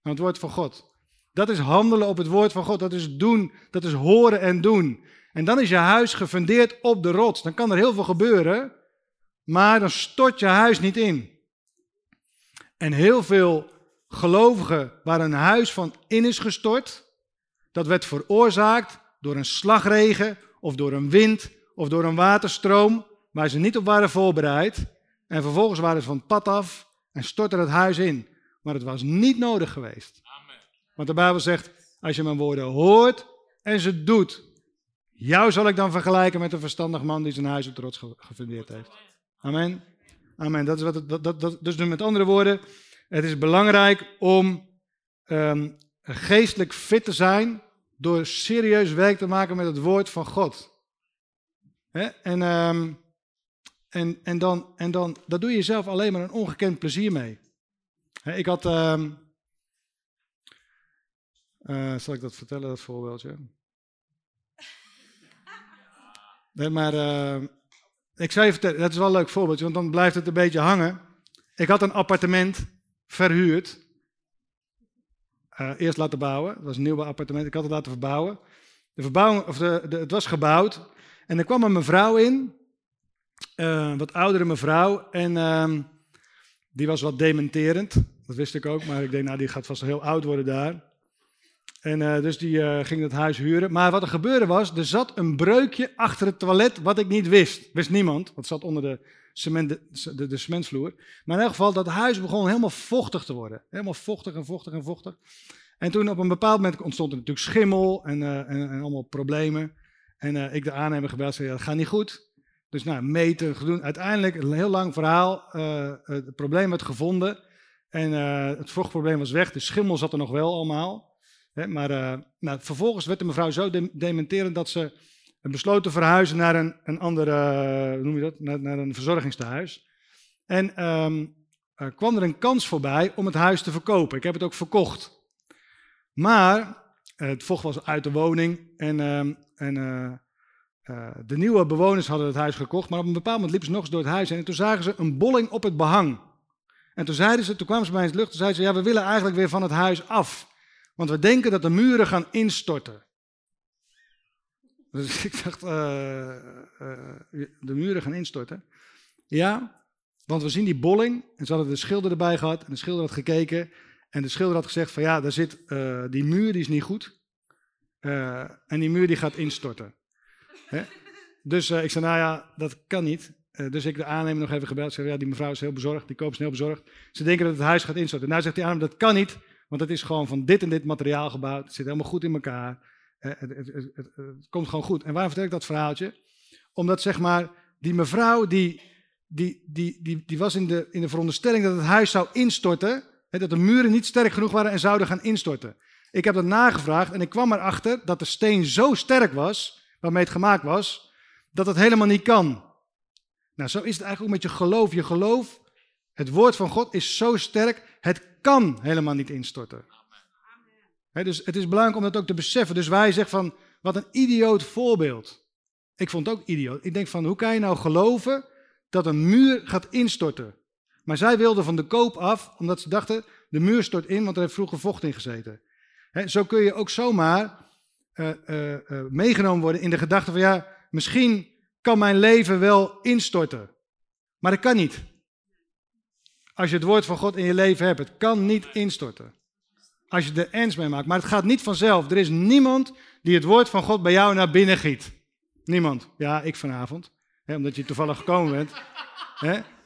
aan het woord van God. Dat is handelen op het woord van God. Dat is doen, dat is horen en doen. En dan is je huis gefundeerd op de rots. Dan kan er heel veel gebeuren, maar dan stort je huis niet in. En heel veel gelovigen waar een huis van in is gestort, dat werd veroorzaakt door een slagregen of door een wind of door een waterstroom waar ze niet op waren voorbereid. En vervolgens waren ze van het pad af en stortte het huis in. Maar het was niet nodig geweest. Amen. Want de Bijbel zegt, als je mijn woorden hoort en ze doet, jou zal ik dan vergelijken met een verstandig man die zijn huis op trots gefundeerd heeft. Amen. Amen. Dat is wat het, dat, dat, dat, dus met andere woorden, het is belangrijk om um, geestelijk fit te zijn door serieus werk te maken met het woord van God. En, um, en, en, dan, en dan, dat doe je zelf alleen maar een ongekend plezier mee. ik had, um, uh, zal ik dat vertellen, dat voorbeeldje? Nee, maar uh, ik zou je vertellen, dat is wel een leuk voorbeeldje, want dan blijft het een beetje hangen. Ik had een appartement verhuurd. Uh, eerst laten bouwen. Het was een nieuw appartement. Ik had het laten verbouwen. De verbouwing, of de, de, het was gebouwd. En er kwam een mevrouw in. Uh, wat oudere mevrouw. En uh, die was wat dementerend. Dat wist ik ook. Maar ik denk, nou, die gaat vast heel oud worden daar. En uh, dus die ging het huis huren. Maar wat er gebeurde was, er zat een breukje achter het toilet wat ik niet wist. Wist niemand. Want zat onder de cement, de, de, cementvloer. Maar in elk geval, dat huis begon helemaal vochtig te worden. Helemaal vochtig en vochtig en vochtig. En toen op een bepaald moment ontstond er natuurlijk schimmel en, en, allemaal problemen. En ik de aannemer gebeld, zei, ja, dat gaat niet goed. Dus nou, meten, doen. Uiteindelijk, een heel lang verhaal, uh, het probleem werd gevonden. En het vochtprobleem was weg, de schimmel zat er nog wel allemaal. Hè, maar nou, vervolgens werd de mevrouw zo de dementerend dat ze besloot te verhuizen naar een, een andere, noem je dat, naar, naar een verzorgingstehuis. En um, kwam er een kans voorbij om het huis te verkopen. Ik heb het ook verkocht. Maar het vocht was uit de woning en, um, en uh, de nieuwe bewoners hadden het huis gekocht. Maar op een bepaald moment liepen ze nog eens door het huis en toen zagen ze een bolling op het behang. En toen zeiden ze, toen kwamen ze bij de lucht, toen zeiden ze, ja, we willen eigenlijk weer van het huis af. Want we denken dat de muren gaan instorten. Dus ik dacht, uh, uh, de muren gaan instorten. Ja, want we zien die bolling. En ze hadden de schilder erbij gehad. En de schilder had gekeken. En de schilder had gezegd van ja, daar zit, die muur die is niet goed. en die muur die gaat instorten. Dus ik zei, nou ja, dat kan niet. dus ik de aannemer nog even gebeld. Zei, ja, die mevrouw is heel bezorgd, die koopt is heel bezorgd. Ze denken dat het huis gaat instorten. Nou zegt die aannemer, dat kan niet. Want het is gewoon van dit en dit materiaal gebouwd. Het zit helemaal goed in elkaar. Het, het, het, het, komt gewoon goed. En waarom vertel ik dat verhaaltje? Omdat zeg maar, die mevrouw die, die, die, die, die was in de, in de veronderstelling dat het huis zou instorten. Hè, dat de muren niet sterk genoeg waren en zouden gaan instorten. Ik heb dat nagevraagd en ik kwam erachter dat de steen zo sterk was, waarmee het gemaakt was, dat het helemaal niet kan. Nou, zo is het eigenlijk ook met je geloof. Je geloof, het woord van God is zo sterk, het kan helemaal niet instorten dus het is belangrijk om dat ook te beseffen. Dus wij zeggen van, wat een idioot voorbeeld. Ik vond het ook idioot. Ik denk van, hoe kan je nou geloven dat een muur gaat instorten? Maar zij wilden van de koop af, omdat ze dachten, de muur stort in, want er heeft vroeger vocht in gezeten. zo kun je ook zomaar uh, uh, uh, meegenomen worden in de gedachte van, ja, misschien kan mijn leven wel instorten. Maar dat kan niet. Als je het woord van God in je leven hebt, het kan niet instorten. Als je er ernst mee maakt. Maar het gaat niet vanzelf. Er is niemand die het woord van God bij jou naar binnen giet. Niemand. Ja, ik vanavond. Omdat je toevallig gekomen bent.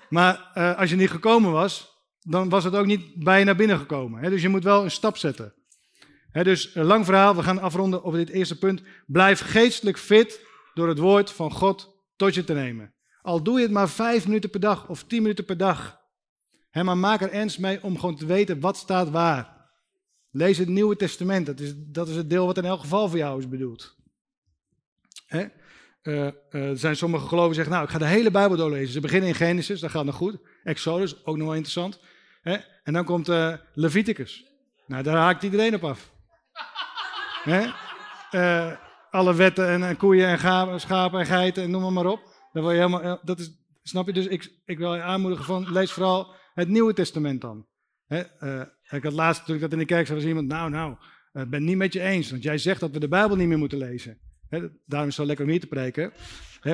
Maar als je niet gekomen was, dan was het ook niet bij je naar binnen gekomen. Dus je moet wel een stap zetten. Dus een lang verhaal, we gaan afronden op dit eerste punt. Blijf geestelijk fit door het woord van God tot je te nemen. Al doe je het maar vijf minuten per dag of tien minuten per dag. maar maak er ernst mee om gewoon te weten wat staat waar. Lees het Nieuwe Testament, dat is, dat is het deel wat in elk geval voor jou is bedoeld. Hè? Uh, er zijn sommige geloven die zeggen, nou ik ga de hele Bijbel doorlezen. Ze beginnen in Genesis, dat gaat nog goed. Exodus, ook nog wel interessant. En dan komt uh, Leviticus. Nou, daar haakt iedereen op af. Hè? alle wetten en, en koeien en gaven, schapen en geiten en noem maar, maar op. Dan wil je helemaal, dat is, snap je? Dus ik, ik wil je aanmoedigen van, lees vooral het Nieuwe Testament dan. Hè? ik had laatst, toen ik dat in de kerk zag, was iemand, nou, nou, ik ben het niet met je eens, want jij zegt dat we de Bijbel niet meer moeten lezen. daarom is het zo lekker om hier te preken.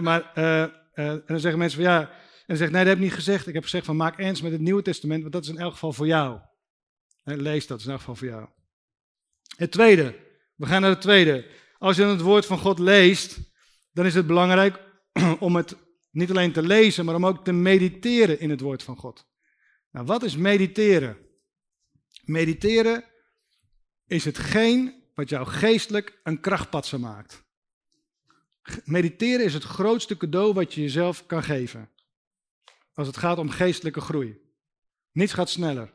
maar, uh, uh, en dan zeggen mensen van, ja, en zegt, nee, dat heb ik niet gezegd. Ik heb gezegd van, maak eens met het Nieuwe Testament, want dat is in elk geval voor jou. lees dat, dat is in elk geval voor jou. Het tweede, we gaan naar het tweede. Als je het woord van God leest, dan is het belangrijk om het niet alleen te lezen, maar om ook te mediteren in het woord van God. Nou, wat is mediteren? Mediteren is hetgeen wat jou geestelijk een krachtpatser maakt. Mediteren is het grootste cadeau wat je jezelf kan geven. Als het gaat om geestelijke groei. Niets gaat sneller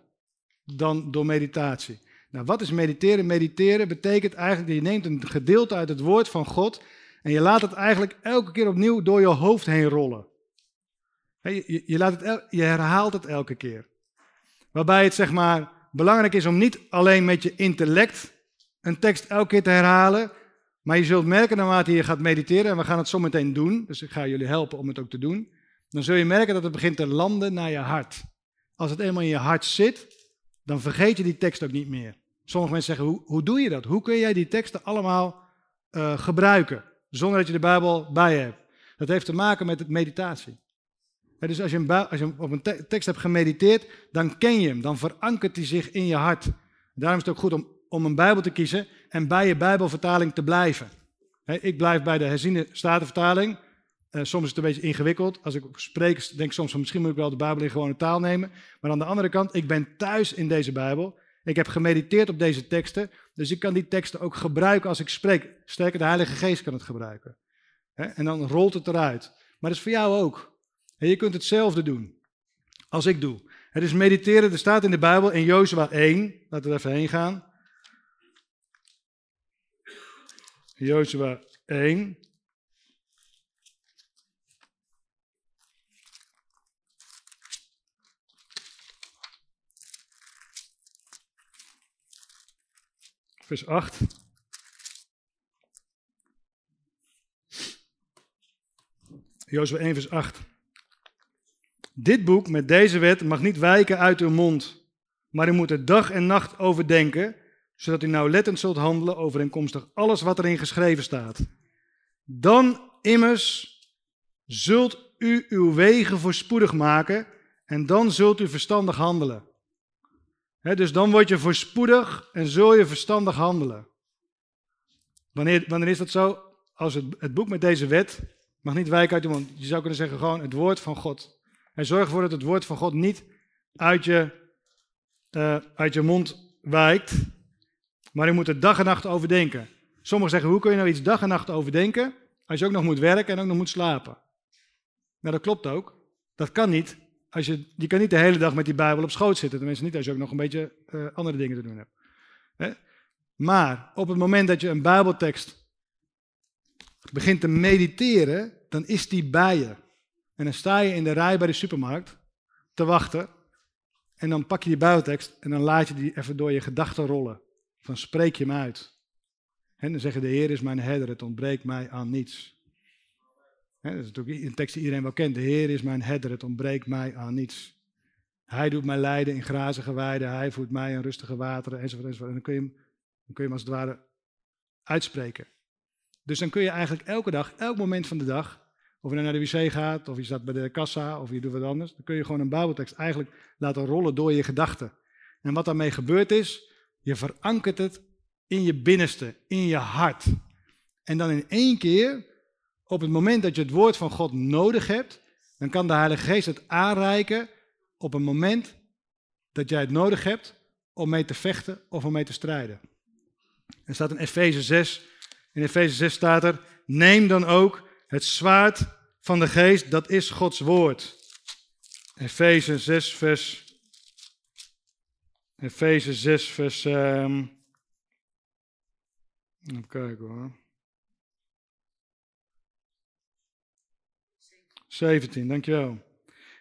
dan door meditatie. Nou, wat is mediteren? Mediteren betekent eigenlijk dat je neemt een gedeelte uit het woord van God en je laat het eigenlijk elke keer opnieuw door je hoofd heen rollen. Je, je, laat het, je herhaalt het elke keer. Waarbij het zeg maar belangrijk is om niet alleen met je intellect een tekst elke keer te herhalen, maar je zult merken naarmate je gaat mediteren, en we gaan het zo meteen doen, dus ik ga jullie helpen om het ook te doen, dan zul je merken dat het begint te landen naar je hart. Als het eenmaal in je hart zit, dan vergeet je die tekst ook niet meer. Sommige mensen zeggen, hoe, hoe doe je dat? Hoe kun jij die teksten allemaal uh, gebruiken, zonder dat je de Bijbel bij hebt? Dat heeft te maken met het meditatie dus als je, een, als je, op een tekst hebt gemediteerd, dan ken je hem, dan verankert hij zich in je hart. Daarom is het ook goed om, om een Bijbel te kiezen en bij je Bijbelvertaling te blijven. ik blijf bij de herziende statenvertaling. Uh, soms is het een beetje ingewikkeld. Als ik spreek, denk ik soms van misschien moet ik wel de Bijbel in gewone taal nemen. Maar aan de andere kant, ik ben thuis in deze Bijbel. Ik heb gemediteerd op deze teksten. Dus ik kan die teksten ook gebruiken als ik spreek. Sterker, de Heilige Geest kan het gebruiken. en dan rolt het eruit. Maar dat is voor jou ook. En je kunt hetzelfde doen als ik doe. Het is mediteren, er staat in de Bijbel in Jozua 1, laten we er even heen gaan. Jozua 1. Vers 8. Jozua 1, vers 8. Dit boek met deze wet mag niet wijken uit uw mond, maar u moet er dag en nacht over denken, zodat u nauwlettend zult handelen overeenkomstig alles wat erin geschreven staat. Dan immers zult u uw wegen voorspoedig maken en dan zult u verstandig handelen. Dus dan word je voorspoedig en zul je verstandig handelen. Wanneer, wanneer is dat zo? Als het, het boek met deze wet mag niet wijken uit uw mond. Je zou kunnen zeggen gewoon het woord van God. En zorg ervoor dat het woord van God niet uit je, uh, uit je mond wijkt. Maar je moet er dag en nacht over denken. Sommigen zeggen, hoe kun je nou iets dag en nacht overdenken als je ook nog moet werken en ook nog moet slapen? Nou, dat klopt ook. Dat kan niet. Als je, je kan niet de hele dag met die Bijbel op schoot zitten. Tenminste niet als je ook nog een beetje uh, andere dingen te doen hebt. Hè? Maar op het moment dat je een Bijbeltekst begint te mediteren, dan is die bij je. En dan sta je in de rij bij de supermarkt te wachten. En dan pak je die buitentekst en dan laat je die even door je gedachten rollen. Van spreek je hem uit. En dan zeggen de Heer is mijn herder, het ontbreekt mij aan niets. Dat is natuurlijk een tekst die iedereen wel kent. De Heer is mijn herder, het ontbreekt mij aan niets. Hij doet mij lijden in grazige weiden, hij voert mij in rustige wateren, enzovoort, enzovoort. En dan kun, je hem, dan kun je hem als het ware uitspreken. Dus dan kun je eigenlijk elke dag, elk moment van de dag, of je naar de wc gaat, of je staat bij de kassa, of je doet wat anders. Dan kun je gewoon een Bijbeltekst eigenlijk laten rollen door je gedachten. En wat daarmee gebeurt is, je verankert het in je binnenste, in je hart. En dan in één keer, op het moment dat je het woord van God nodig hebt, dan kan de Heilige Geest het aanreiken op een moment dat jij het nodig hebt om mee te vechten of om mee te strijden. Er staat in Efeze 6. In Efeze 6 staat er: Neem dan ook het zwaard van de geest, dat is Gods woord. Efeze 6, vers. Efeze 6, vers. Um, even kijken hoor. 17, dankjewel.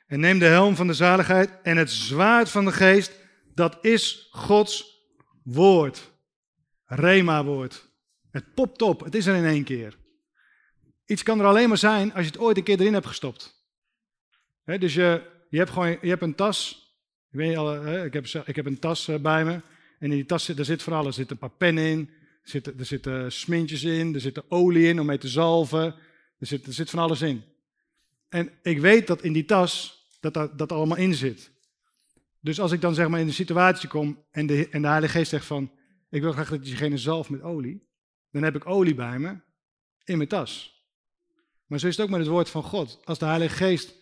En neem de helm van de zaligheid en het zwaard van de geest, dat is Gods woord. Rema-woord. Het popt op, het is er in één keer. Iets kan er alleen maar zijn als je het ooit een keer erin hebt gestopt. dus je, je, hebt gewoon, je hebt een tas. Ik, weet ik, heb, ik heb een tas eh, bij me. En in die tas zit, zit van alles. Er zitten een paar pennen in. Er zitten, er zitten smintjes in. Er zit olie in om mee te zalven. Er zit, er zit van alles in. En ik weet dat in die tas dat dat, allemaal in zit. Dus als ik dan zeg maar in een situatie kom en de, en de Heilige Geest zegt van, ik wil graag dat diegene zalf met olie, dan heb ik olie bij me in mijn tas. Maar zo is het ook met het woord van God. Als de Heilige Geest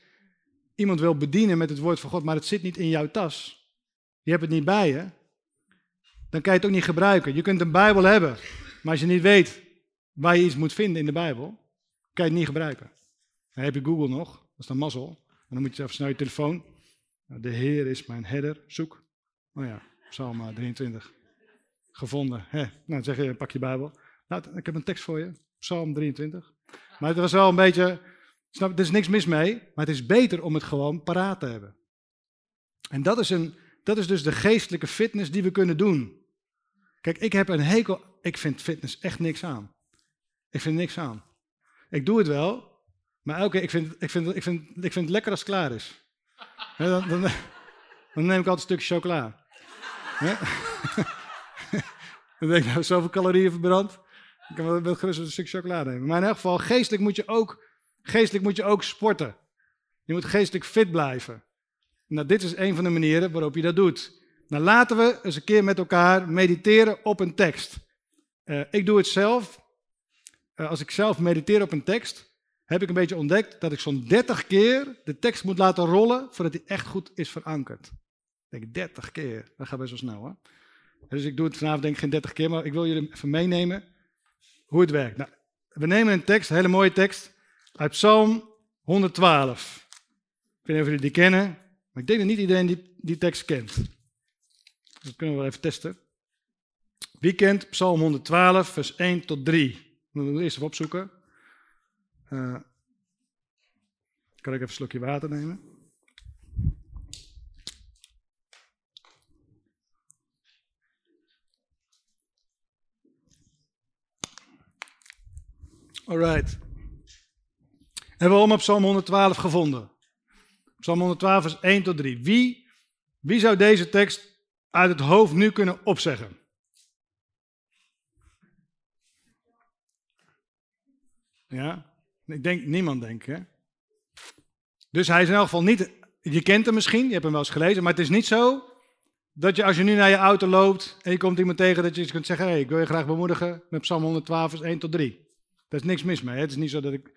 iemand wil bedienen met het woord van God, maar het zit niet in jouw tas, je hebt het niet bij je, dan kan je het ook niet gebruiken. Je kunt een Bijbel hebben, maar als je niet weet waar je iets moet vinden in de Bijbel, kan je het niet gebruiken. Dan heb je Google nog, dat is dan mazzel. En dan moet je even snel je telefoon. De Heer is mijn herder, zoek. Oh ja, Psalm 23. Gevonden. Hè. Nou, dan zeg je, pak je Bijbel. Nou, ik heb een tekst voor je. Psalm 23. Maar het was wel een beetje, snap, er is niks mis mee, maar het is beter om het gewoon paraat te hebben. En dat is, een, dat is dus de geestelijke fitness die we kunnen doen. Kijk, ik heb een hekel, ik vind fitness echt niks aan. Ik vind niks aan. Ik doe het wel, maar elke ik vind, ik vind, ik vind, ik vind het lekker als het klaar is. dan, dan, dan, neem ik altijd een stukje chocola. dan denk ik, nou, zoveel calorieën verbrand. Ik kan wel gerust een stuk chocolade nemen. Maar in elk geval, geestelijk moet je ook, geestelijk moet je ook sporten. Je moet geestelijk fit blijven. Nou, dit is een van de manieren waarop je dat doet. Nou, laten we eens een keer met elkaar mediteren op een tekst. Uh, ik doe het zelf. Uh, als ik zelf mediteer op een tekst, heb ik een beetje ontdekt dat ik zo'n 30 keer de tekst moet laten rollen voordat hij echt goed is verankerd. Ik denk 30 keer. Dat gaat best wel snel hoor. Dus ik doe het vanavond denk ik geen 30 keer, maar ik wil jullie even meenemen hoe het werkt. Nou, we nemen een tekst, een hele mooie tekst, uit Psalm 112. Ik weet niet of jullie die kennen, maar ik denk dat niet iedereen die, die tekst kent. Dus dat kunnen we wel even testen. Wie kent Psalm 112, vers 1 tot 3? Moeten we eerst even opzoeken. Uh, kan ik even een slokje water nemen? Alright. Hebben we allemaal Psalm 112 gevonden? Psalm 112 is 1 tot 3. Wie, wie zou deze tekst uit het hoofd nu kunnen opzeggen? Ja, ik denk, niemand denkt, hè? Dus hij is in elk geval niet, je kent hem misschien, je hebt hem wel eens gelezen, maar het is niet zo dat je als je nu naar je auto loopt en je komt iemand tegen, dat je eens kunt zeggen, hey, ik wil je graag bemoedigen met Psalm 112 vers 1 tot 3. Daar is niks mis mee. Het is niet zo dat ik,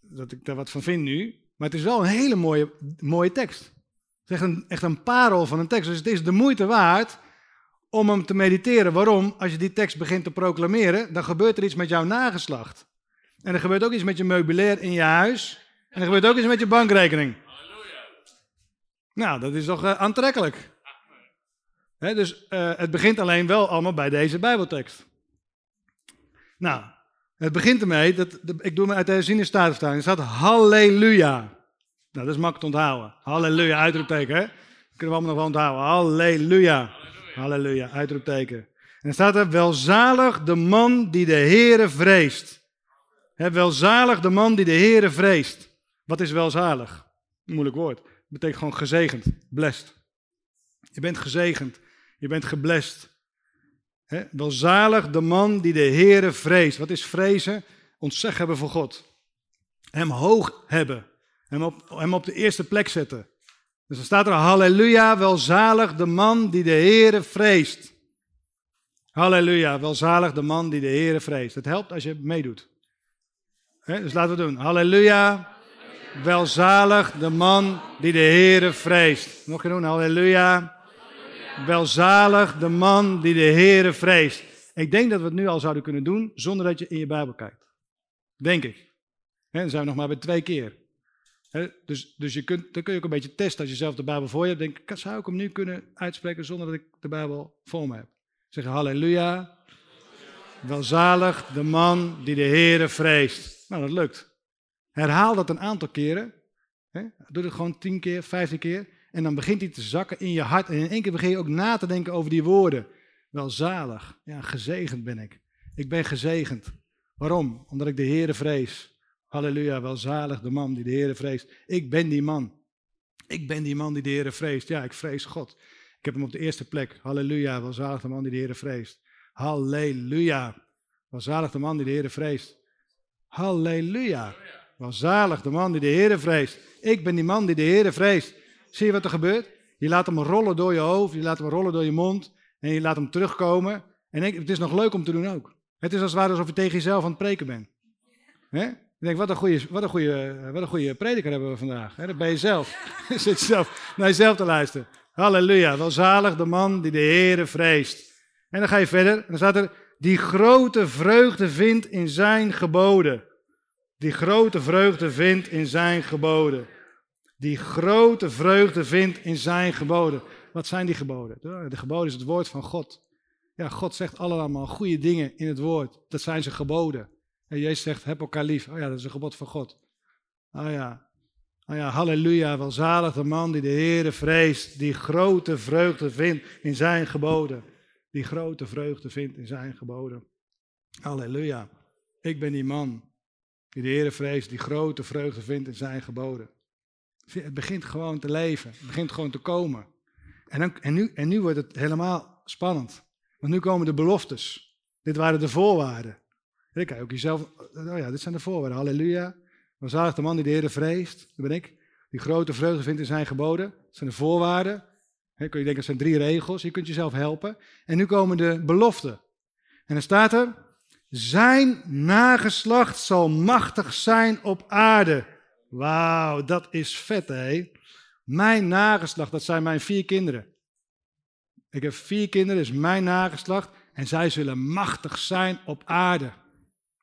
dat ik daar wat van vind nu. Maar het is wel een hele mooie, mooie tekst. Het is echt een, echt een parel van een tekst. Dus het is de moeite waard om hem te mediteren. Waarom? Als je die tekst begint te proclameren, dan gebeurt er iets met jouw nageslacht. En er gebeurt ook iets met je meubilair in je huis. En er gebeurt ook iets met je bankrekening. Halleluja. Nou, dat is toch uh, aantrekkelijk. dus uh, het begint alleen wel allemaal bij deze Bijbeltekst. Nou, het begint ermee, dat, ik doe me uit de herziene staatvertaling, er staat halleluja. Nou, dat is makkelijk te onthouden. Halleluja, uitroepteken, hè? Dat kunnen we allemaal nog wel onthouden. Halleluja. Halleluja, uitroepteken. En dan staat er, welzalig de man die de Heere vreest. Welzalig de man die de Heere vreest. Wat is welzalig? Moeilijk woord. Dat betekent gewoon gezegend, blessed. Je bent gezegend, je bent geblest. He, welzalig de man die de Heere vreest. Wat is vrezen? Ontzeg hebben voor God. Hem hoog hebben. Hem op, hem op de eerste plek zetten. Dus dan staat er halleluja, welzalig de man die de Heere vreest. Halleluja, welzalig de man die de Heere vreest. Het helpt als je meedoet. Dus laten we doen. Halleluja, welzalig de man die de Heere vreest. Nog een doen, halleluja. Welzalig de man die de Heere vreest. Ik denk dat we het nu al zouden kunnen doen zonder dat je in je Bijbel kijkt. Denk ik. Dan zijn we nog maar bij twee keer. Dus dus je kunt, dan kun je ook een beetje testen als je zelf de Bijbel voor je hebt. Denk ik, zou ik hem nu kunnen uitspreken zonder dat ik de Bijbel voor me heb? Zeggen halleluja. Welzalig de man die de Heere vreest. Nou, dat lukt. Herhaal dat een aantal keren. Hè? Doe het gewoon tien keer, vijftien keer. En dan begint hij te zakken in je hart. En in één keer begin je ook na te denken over die woorden. Welzalig. Ja, gezegend ben ik. Ik ben gezegend. Waarom? Omdat ik de Heere vrees. Halleluja, welzalig de man die de Heere vreest. Ik ben die man. Ik ben die man die de Heere vreest. Ja, ik vrees God. Ik heb hem op de eerste plek. Halleluja, welzalig de man die de Heere vreest. Halleluja. Welzalig de man die de Heere vreest. Halleluja. Welzalig de man die de Heere vreest. Ik ben die man die de Heere vreest. Zie je wat er gebeurt? Je laat hem rollen door je hoofd, je laat hem rollen door je mond en je laat hem terugkomen. En het is nog leuk om te doen ook. Het is als ware alsof je tegen jezelf aan het preken bent. He? Ik denk, wat een goede, wat een goede, wat een goede prediker hebben we vandaag. He, dat ben je zelf. Zit zelf naar jezelf te luisteren. Halleluja, welzalig de man die de Heere vreest. En dan ga je verder. En dan staat er, die grote vreugde vindt in zijn geboden. Die grote vreugde vindt in zijn geboden. Die grote vreugde vindt in zijn geboden. Wat zijn die geboden? De geboden is het woord van God. Ja, God zegt allemaal goede dingen in het woord. Dat zijn zijn geboden. En Jezus zegt, heb elkaar lief. Oh ja, dat is een gebod van God. Oh ja, oh ja halleluja, welzalig de man die de Heere vreest, die grote vreugde vindt in zijn geboden. Die grote vreugde vindt in zijn geboden. Halleluja. Ik ben die man die de Heere vreest, die grote vreugde vindt in zijn geboden. Het begint gewoon te leven, het begint gewoon te komen. En, dan, en, nu, en nu wordt het helemaal spannend. Want nu komen de beloftes. Dit waren de voorwaarden. Dan je ook jezelf, oh ja, dit zijn de voorwaarden. Halleluja. Welzalig de man die de Heer vreest, dat ben ik. Die grote vreugde vindt in zijn geboden. Dat zijn de voorwaarden. Kun je denken, dat zijn drie regels. Je kunt jezelf helpen. En nu komen de beloften. En dan staat er, zijn nageslacht zal machtig zijn op aarde. Wauw, dat is vet hè. Mijn nageslacht, dat zijn mijn vier kinderen. Ik heb vier kinderen, is mijn nageslacht. En zij zullen machtig zijn op aarde.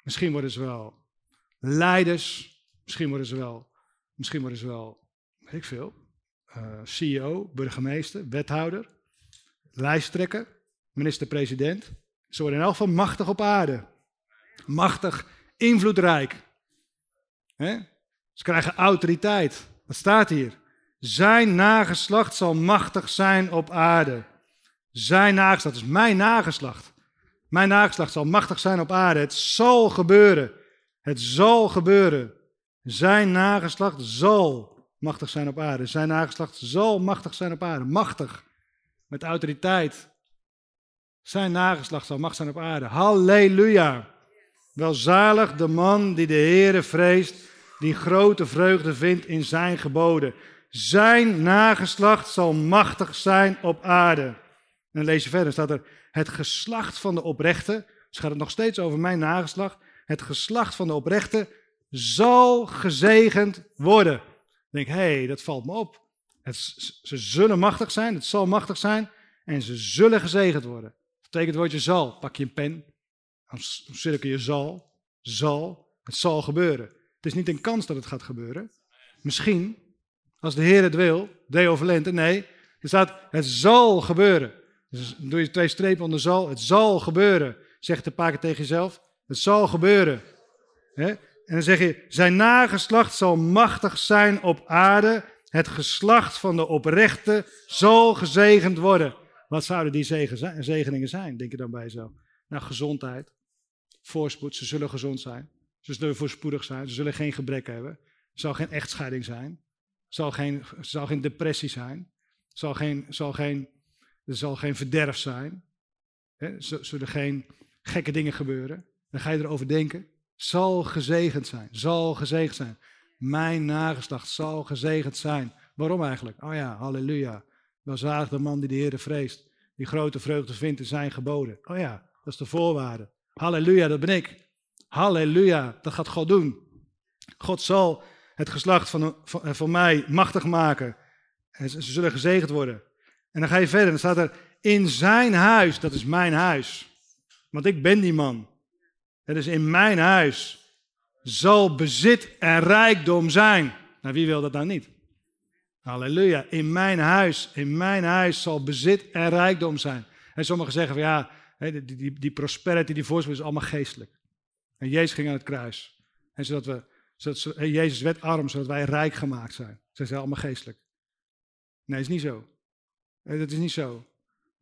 Misschien worden ze wel leiders. Misschien worden ze wel, misschien worden ze wel, weet ik veel, uh, CEO, burgemeester, wethouder, lijsttrekker, minister-president. Ze worden in elk geval machtig op aarde. Machtig, invloedrijk. Ze krijgen autoriteit. Dat staat hier. Zijn nageslacht zal machtig zijn op aarde. Zijn nageslacht, is mijn nageslacht. Mijn nageslacht zal machtig zijn op aarde. Het zal gebeuren. Het zal gebeuren. Zijn nageslacht zal machtig zijn op aarde. Zijn nageslacht zal machtig zijn op aarde. Machtig. Met autoriteit. Zijn nageslacht zal machtig zijn op aarde. Halleluja. Welzalig de man die de Heere vreest, die grote vreugde vindt in zijn geboden. Zijn nageslacht zal machtig zijn op aarde. En lees je verder, staat er, het geslacht van de oprechte, dus gaat het nog steeds over mijn nageslacht, het geslacht van de oprechte zal gezegend worden. Denk hey, dat valt me op. Het, ze zullen machtig zijn, het zal machtig zijn en ze zullen gezegend worden. Dat betekent woordje zal. Pak je een pen, dan cirkel je zal, zal, het zal gebeuren. Het is niet een kans dat het gaat gebeuren. Misschien, als de Heer het wil, Deo Valente, nee, er staat het zal gebeuren. Dus doe je twee strepen onder zal, het zal gebeuren. Zeg paar keer tegen jezelf, het zal gebeuren. En dan zeg je, zijn nageslacht zal machtig zijn op aarde. Het geslacht van de oprechte zal gezegend worden. Wat zouden die zegeningen zijn, denk je dan bij jezelf? Nou, gezondheid, voorspoed, ze zullen gezond zijn. Ze zullen voorspoedig zijn, ze zullen geen gebrek hebben. Er zal geen echtscheiding zijn. Er zal geen, zal geen depressie zijn. Er zal geen, zal geen, er zal geen verderf zijn. Er zullen geen gekke dingen gebeuren. Dan ga je erover denken. Zal gezegend zijn. Zal gezegend zijn. Mijn nageslacht zal gezegend zijn. Waarom eigenlijk? Oh ja, halleluja. Welzalig de man die de Heer vreest. Die grote vreugde vindt in zijn geboden. Oh ja, dat is de voorwaarde. Halleluja, dat ben ik. Halleluja, dat gaat God doen. God zal het geslacht van, van, mij machtig maken. En ze, zullen gezegend worden. En dan ga je verder, dan staat er, in zijn huis, dat is mijn huis. Want ik ben die man. Het is in mijn huis zal bezit en rijkdom zijn. Nou, wie wil dat nou niet? Halleluja. In mijn huis, in mijn huis zal bezit en rijkdom zijn. En sommigen zeggen van ja, die, die, die prosperity, die voorspoed is allemaal geestelijk. En Jezus ging aan het kruis. En zodat we, zodat, Jezus werd arm, zodat wij rijk gemaakt zijn. Ze zijn allemaal geestelijk. Nee, is niet zo. Dat is niet zo.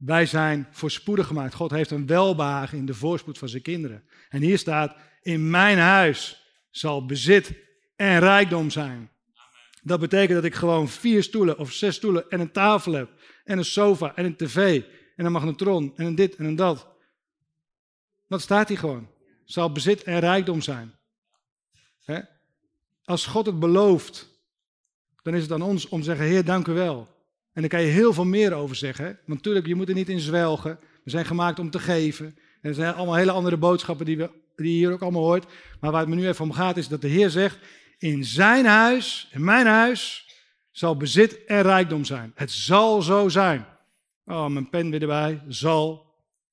Wij zijn voorspoedig gemaakt. God heeft een welbehagen in de voorspoed van zijn kinderen. En hier staat, in mijn huis zal bezit en rijkdom zijn. Dat betekent dat ik gewoon vier stoelen of zes stoelen en een tafel heb. En een sofa en een tv en een magnetron en een dit en een dat. Dat staat hier gewoon. Zal bezit en rijkdom zijn. Als God het belooft, dan is het aan ons om te zeggen, Heer, dank u wel. En daar kan je heel veel meer over zeggen. Want natuurlijk, je moet er niet in zwelgen. We zijn gemaakt om te geven. En er zijn allemaal hele andere boodschappen die, we, die je hier ook allemaal hoort. Maar waar het me nu even om gaat, is dat de Heer zegt: In zijn huis, in mijn huis, zal bezit en rijkdom zijn. Het zal zo zijn. Oh, mijn pen weer erbij. Zal.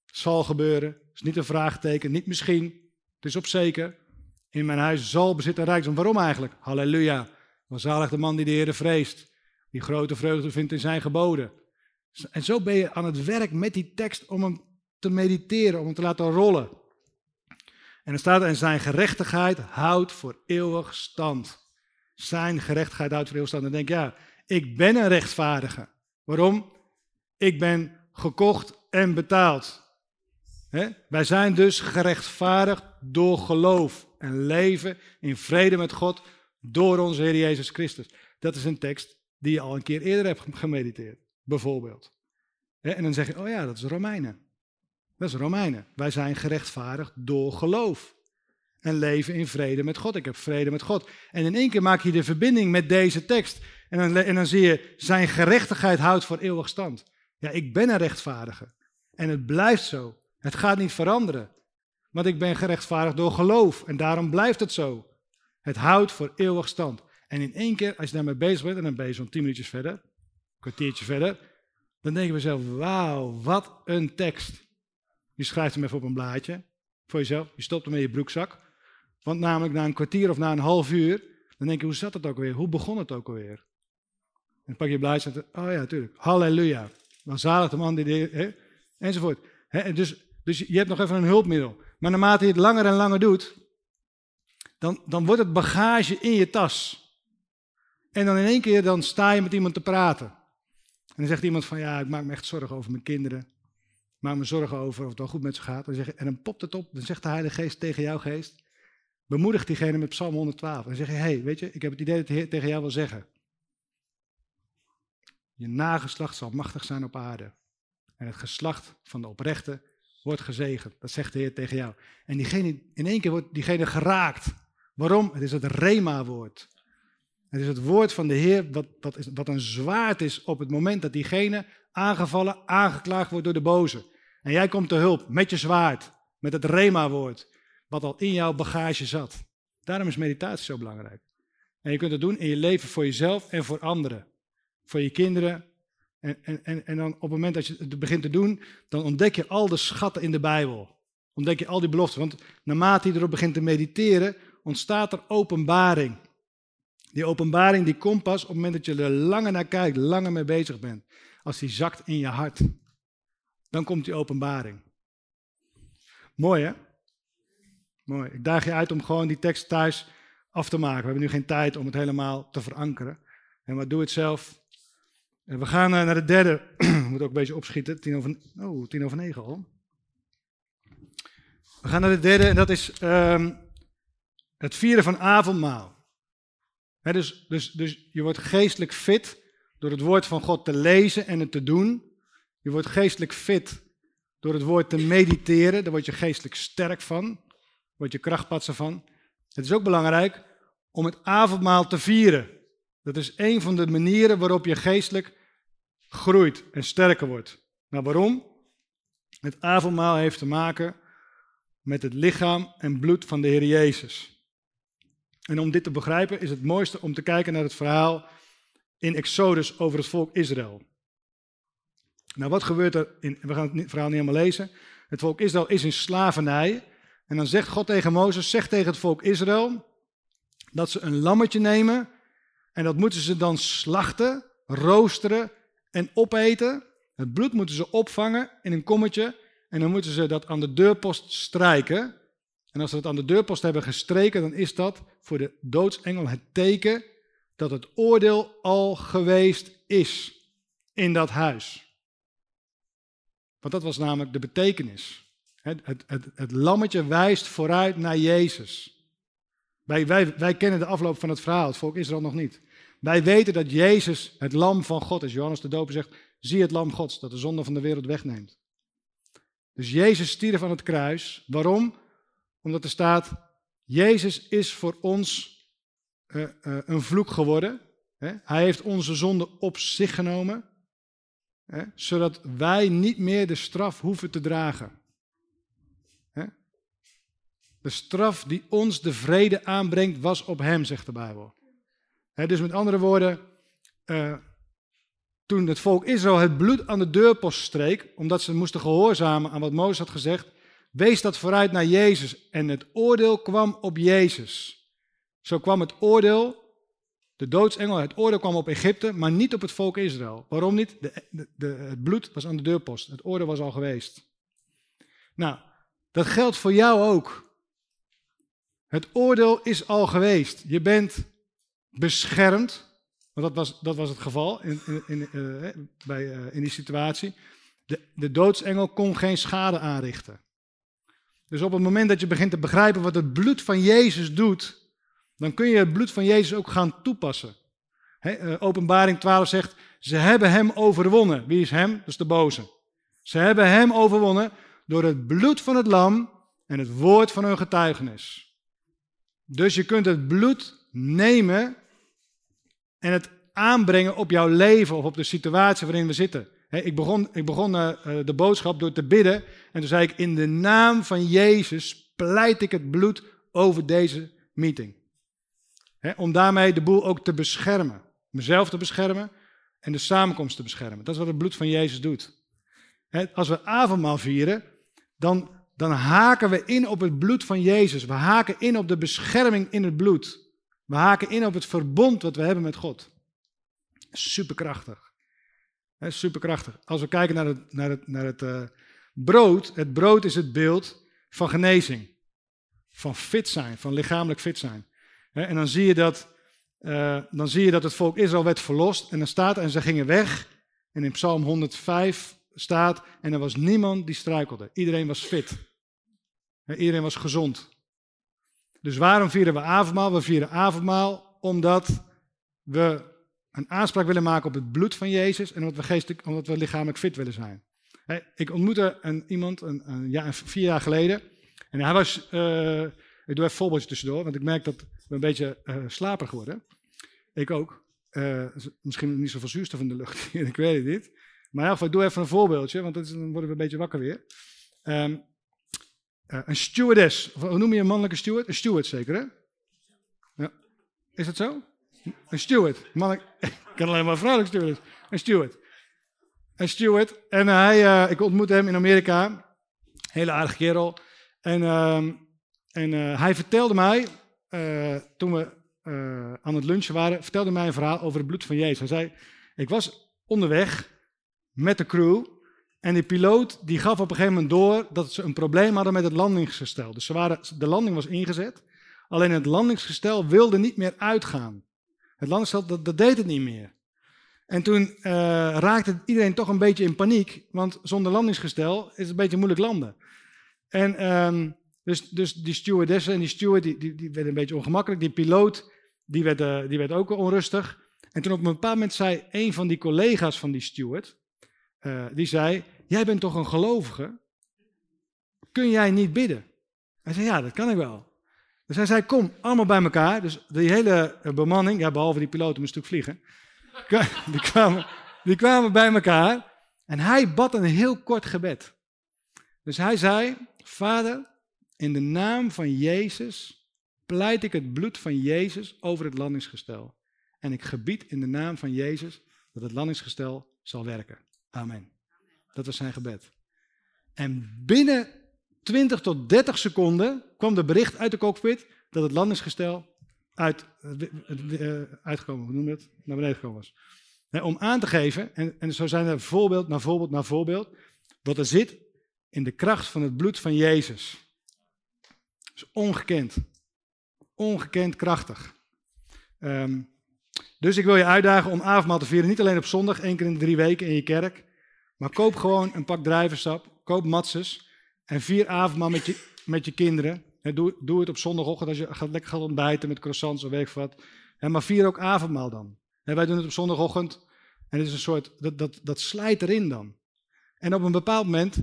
Zal gebeuren. is niet een vraagteken, niet misschien. Het is op zeker. In mijn huis zal bezit en rijkdom. Waarom eigenlijk? Halleluja. zalig de man die de Heer vreest die grote vreugde vindt in zijn geboden. En zo ben je aan het werk met die tekst om hem te mediteren, om hem te laten rollen. En er staat, en zijn gerechtigheid houdt voor eeuwig stand. Zijn gerechtigheid houdt voor eeuwig stand. En denk ja, ik ben een rechtvaardige. Waarom? Ik ben gekocht en betaald. Wij zijn dus gerechtvaardigd door geloof en leven in vrede met God door onze Heer Jezus Christus. Dat is een tekst die je al een keer eerder hebt gemediteerd, bijvoorbeeld. En dan zeg je, oh ja, dat is Romeinen. Dat is Romeinen. Wij zijn gerechtvaardigd door geloof. En leven in vrede met God. Ik heb vrede met God. En in één keer maak je de verbinding met deze tekst. En dan, en dan zie je, zijn gerechtigheid houdt voor eeuwig stand. Ja, ik ben een rechtvaardige. En het blijft zo. Het gaat niet veranderen. Want ik ben gerechtvaardigd door geloof. En daarom blijft het zo. Het houdt voor eeuwig stand. En in één keer, als je daarmee bezig bent, en dan ben je zo'n tien minuutjes verder, een kwartiertje verder, dan denk je mezelf, wauw, wat een tekst. Je schrijft hem even op een blaadje voor jezelf, je stopt hem in je broekzak. Want namelijk na een kwartier of na een half uur, dan denk je, hoe zat het ook weer? Hoe begon het ook alweer? En dan pak je blaadje en oh ja, natuurlijk, halleluja. Dan zalig de man die, de, hè, enzovoort. Dus, dus je hebt nog even een hulpmiddel. Maar naarmate je het langer en langer doet, dan, dan wordt het bagage in je tas. En dan in één keer dan sta je met iemand te praten. En dan zegt iemand van ja, ik maak me echt zorgen over mijn kinderen. Ik maak me zorgen over of het wel goed met ze gaat. En dan, popt het op, dan zegt de Heilige Geest tegen jouw geest. Bemoedig diegene met Psalm 112. En zeg je, hé, hey, weet je, ik heb het idee dat de Heer tegen jou wil zeggen. Je nageslacht zal machtig zijn op aarde. En het geslacht van de oprechte wordt gezegend. Dat zegt de Heer tegen jou. En diegene, in één keer wordt diegene geraakt. Waarom? Het is het Rema-woord. Het is het woord van de Heer wat, wat, is, een zwaard is op het moment dat diegene aangevallen, aangeklaagd wordt door de boze. En jij komt te hulp met je zwaard, met het Rema-woord, wat al in jouw bagage zat. Daarom is meditatie zo belangrijk. En je kunt het doen in je leven voor jezelf en voor anderen. Voor je kinderen. En, en, en, en dan op het moment dat je het begint te doen, dan ontdek je al de schatten in de Bijbel. Ontdek je al die beloften. Want naarmate je erop begint te mediteren, ontstaat er openbaring. Die openbaring die komt pas op het moment dat je er langer naar kijkt, langer mee bezig bent. Als die zakt in je hart. Dan komt die openbaring. Mooi hè? Mooi. Ik daag je uit om gewoon die tekst thuis af te maken. We hebben nu geen tijd om het helemaal te verankeren. En maar doe het zelf. En we gaan eh, naar de derde. We moeten ook een beetje opschieten. Tien over, oh, tien over negen al. We gaan naar de derde en dat is um, het vieren van avondmaal dus, dus, dus je wordt geestelijk fit door het woord van God te lezen en het te doen. Je wordt geestelijk fit door het woord te mediteren. Daar word je geestelijk sterk van. Word je krachtpatsen van. Het is ook belangrijk om het avondmaal te vieren. Dat is een van de manieren waarop je geestelijk groeit en sterker wordt. Nou, waarom? Het avondmaal heeft te maken met het lichaam en bloed van de Heer Jezus. En om dit te begrijpen is het mooiste om te kijken naar het verhaal in Exodus over het volk Israël. Nou, wat gebeurt er? In, we gaan het verhaal niet helemaal lezen. Het volk Israël is in slavernij. En dan zegt God tegen Mozes, zeg tegen het volk Israël dat ze een lammetje nemen en dat moeten ze dan slachten, roosteren en opeten. Het bloed moeten ze opvangen in een kommetje en dan moeten ze dat aan de deurpost strijken. En als ze het aan de deurpost hebben gestreken, dan is dat voor de doodsengel het teken dat het oordeel al geweest is in dat huis. Want dat was namelijk de betekenis. Het, het, het, het lammetje wijst vooruit naar Jezus. Wij, wij, kennen de afloop van het verhaal, het volk Israël nog niet. Wij weten dat Jezus het lam van God is. Johannes de Doper zegt, zie het lam Gods dat de zonde van de wereld wegneemt. Dus Jezus stierf aan het kruis. Waarom? Omdat er staat, Jezus is voor ons uh, uh, een vloek geworden. Hè? Hij heeft onze zonde op zich genomen. Hè? Zodat wij niet meer de straf hoeven te dragen. Hè? De straf die ons de vrede aanbrengt was op hem, zegt de Bijbel. dus met andere woorden, uh, toen het volk Israël het bloed aan de deurpost streek, omdat ze moesten gehoorzamen aan wat Mozes had gezegd, wees dat vooruit naar Jezus. En het oordeel kwam op Jezus. Zo kwam het oordeel, de doodsengel, het oordeel kwam op Egypte, maar niet op het volk Israël. Waarom niet? De, de, het bloed was aan de deurpost. Het oordeel was al geweest. Nou, dat geldt voor jou ook. Het oordeel is al geweest. Je bent beschermd. Want dat was, dat was het geval in, in, in, uh, bij, uh, in die situatie. De, de doodsengel kon geen schade aanrichten. Dus op het moment dat je begint te begrijpen wat het bloed van Jezus doet, dan kun je het bloed van Jezus ook gaan toepassen. He, uh, openbaring 12 zegt, ze hebben hem overwonnen. Wie is hem? Dat is de boze. Ze hebben hem overwonnen door het bloed van het lam en het woord van hun getuigenis. Dus je kunt het bloed nemen en het aanbrengen op jouw leven of op de situatie waarin we zitten. Ik begon, ik begon uh, de boodschap door te bidden en toen zei ik, in de naam van Jezus pleit ik het bloed over deze meeting om daarmee de boel ook te beschermen. Mezelf te beschermen en de samenkomst te beschermen. Dat is wat het bloed van Jezus doet. als we avondmaal vieren, dan, dan haken we in op het bloed van Jezus. We haken in op de bescherming in het bloed. We haken in op het verbond wat we hebben met God. Superkrachtig. superkrachtig. Als we kijken naar het, naar het, naar het uh, brood, het brood is het beeld van genezing. Van fit zijn, van lichamelijk fit zijn. En dan zie je dat, uh, dan zie je dat het volk Israël werd verlost. En dan staat, en ze gingen weg. En in Psalm 105 staat, en er was niemand die struikelde. Iedereen was fit. Iedereen was gezond. Dus waarom vieren we avondmaal? We vieren avondmaal omdat we een aanspraak willen maken op het bloed van Jezus en omdat we, geestelijk, omdat we lichamelijk fit willen zijn. Ik ontmoette een, iemand een, een, vier jaar geleden en hij was, uh, ik doe even voorbeeldje tussendoor, want ik merk dat we een beetje uh, slaperig worden. Ik ook. Uh, misschien niet zoveel zuurstof in de lucht, ik weet het niet. Maar in ik doe even een voorbeeldje, want dan worden we een beetje wakker weer. Uh, een stewardess, of hoe noem je een mannelijke steward? Een steward zeker, hè? Ja. Is dat zo? Een steward. Mannelijk, ik kan alleen maar vrouwelijk steward. Een steward. Een steward. En hij, ik ontmoette hem in Amerika. Hele aardige kerel. En, uh, en uh, hij vertelde mij uh, toen we aan het lunchen waren, vertelde mij een verhaal over het bloed van Jezus. Hij zei, ik was onderweg met de crew en die piloot die gaf op een gegeven moment door dat ze een probleem hadden met het landingsgestel. Dus ze waren, de landing was ingezet, alleen het landingsgestel wilde niet meer uitgaan. Het landingsgestel, dat deed het niet meer. En toen uh, raakte iedereen toch een beetje in paniek, want zonder landingsgestel is het een beetje moeilijk landen. En um, dus, dus die stewardessen en die steward die, die, werden een beetje ongemakkelijk. Die piloot die werd, uh, die werd ook onrustig. En toen op een bepaald moment zei een van die collega's van die steward, uh, die zei, jij bent toch een gelovige? Kun jij niet bidden? Hij zei, ja, dat kan ik wel. Dus hij zei, kom, allemaal bij elkaar. Dus die hele bemanning, behalve die piloot een stuk vliegen, die kwamen, die kwamen bij elkaar. En hij bad een heel kort gebed. Dus hij zei, vader, in de naam van Jezus pleit ik het bloed van Jezus over het landingsgestel. En ik gebied in de naam van Jezus dat het landingsgestel zal werken. Amen. Dat was zijn gebed. En binnen 20 tot 30 seconden kwam de bericht uit de cockpit dat het landingsgestel uit, uh, uitgekomen, hoe noem het? Naar beneden gekomen was. om aan te geven, en, en zo zijn er voorbeeld na voorbeeld na voorbeeld, wat er zit in de kracht van het bloed van Jezus. Is ongekend. Ongekend krachtig. Ehm, dus ik wil je uitdagen om avondmaal te vieren, niet alleen op zondag, één keer in de drie weken in je kerk, maar koop gewoon een pak drijversap, koop matzes en vier avondmaal met je, met je kinderen. Doe, doe het op zondagochtend als je gaat, lekker gaat ontbijten met croissants of weet wat. maar vier ook avondmaal dan. wij doen het op zondagochtend en het is een soort, dat, dat, dat slijt erin dan. En op een bepaald moment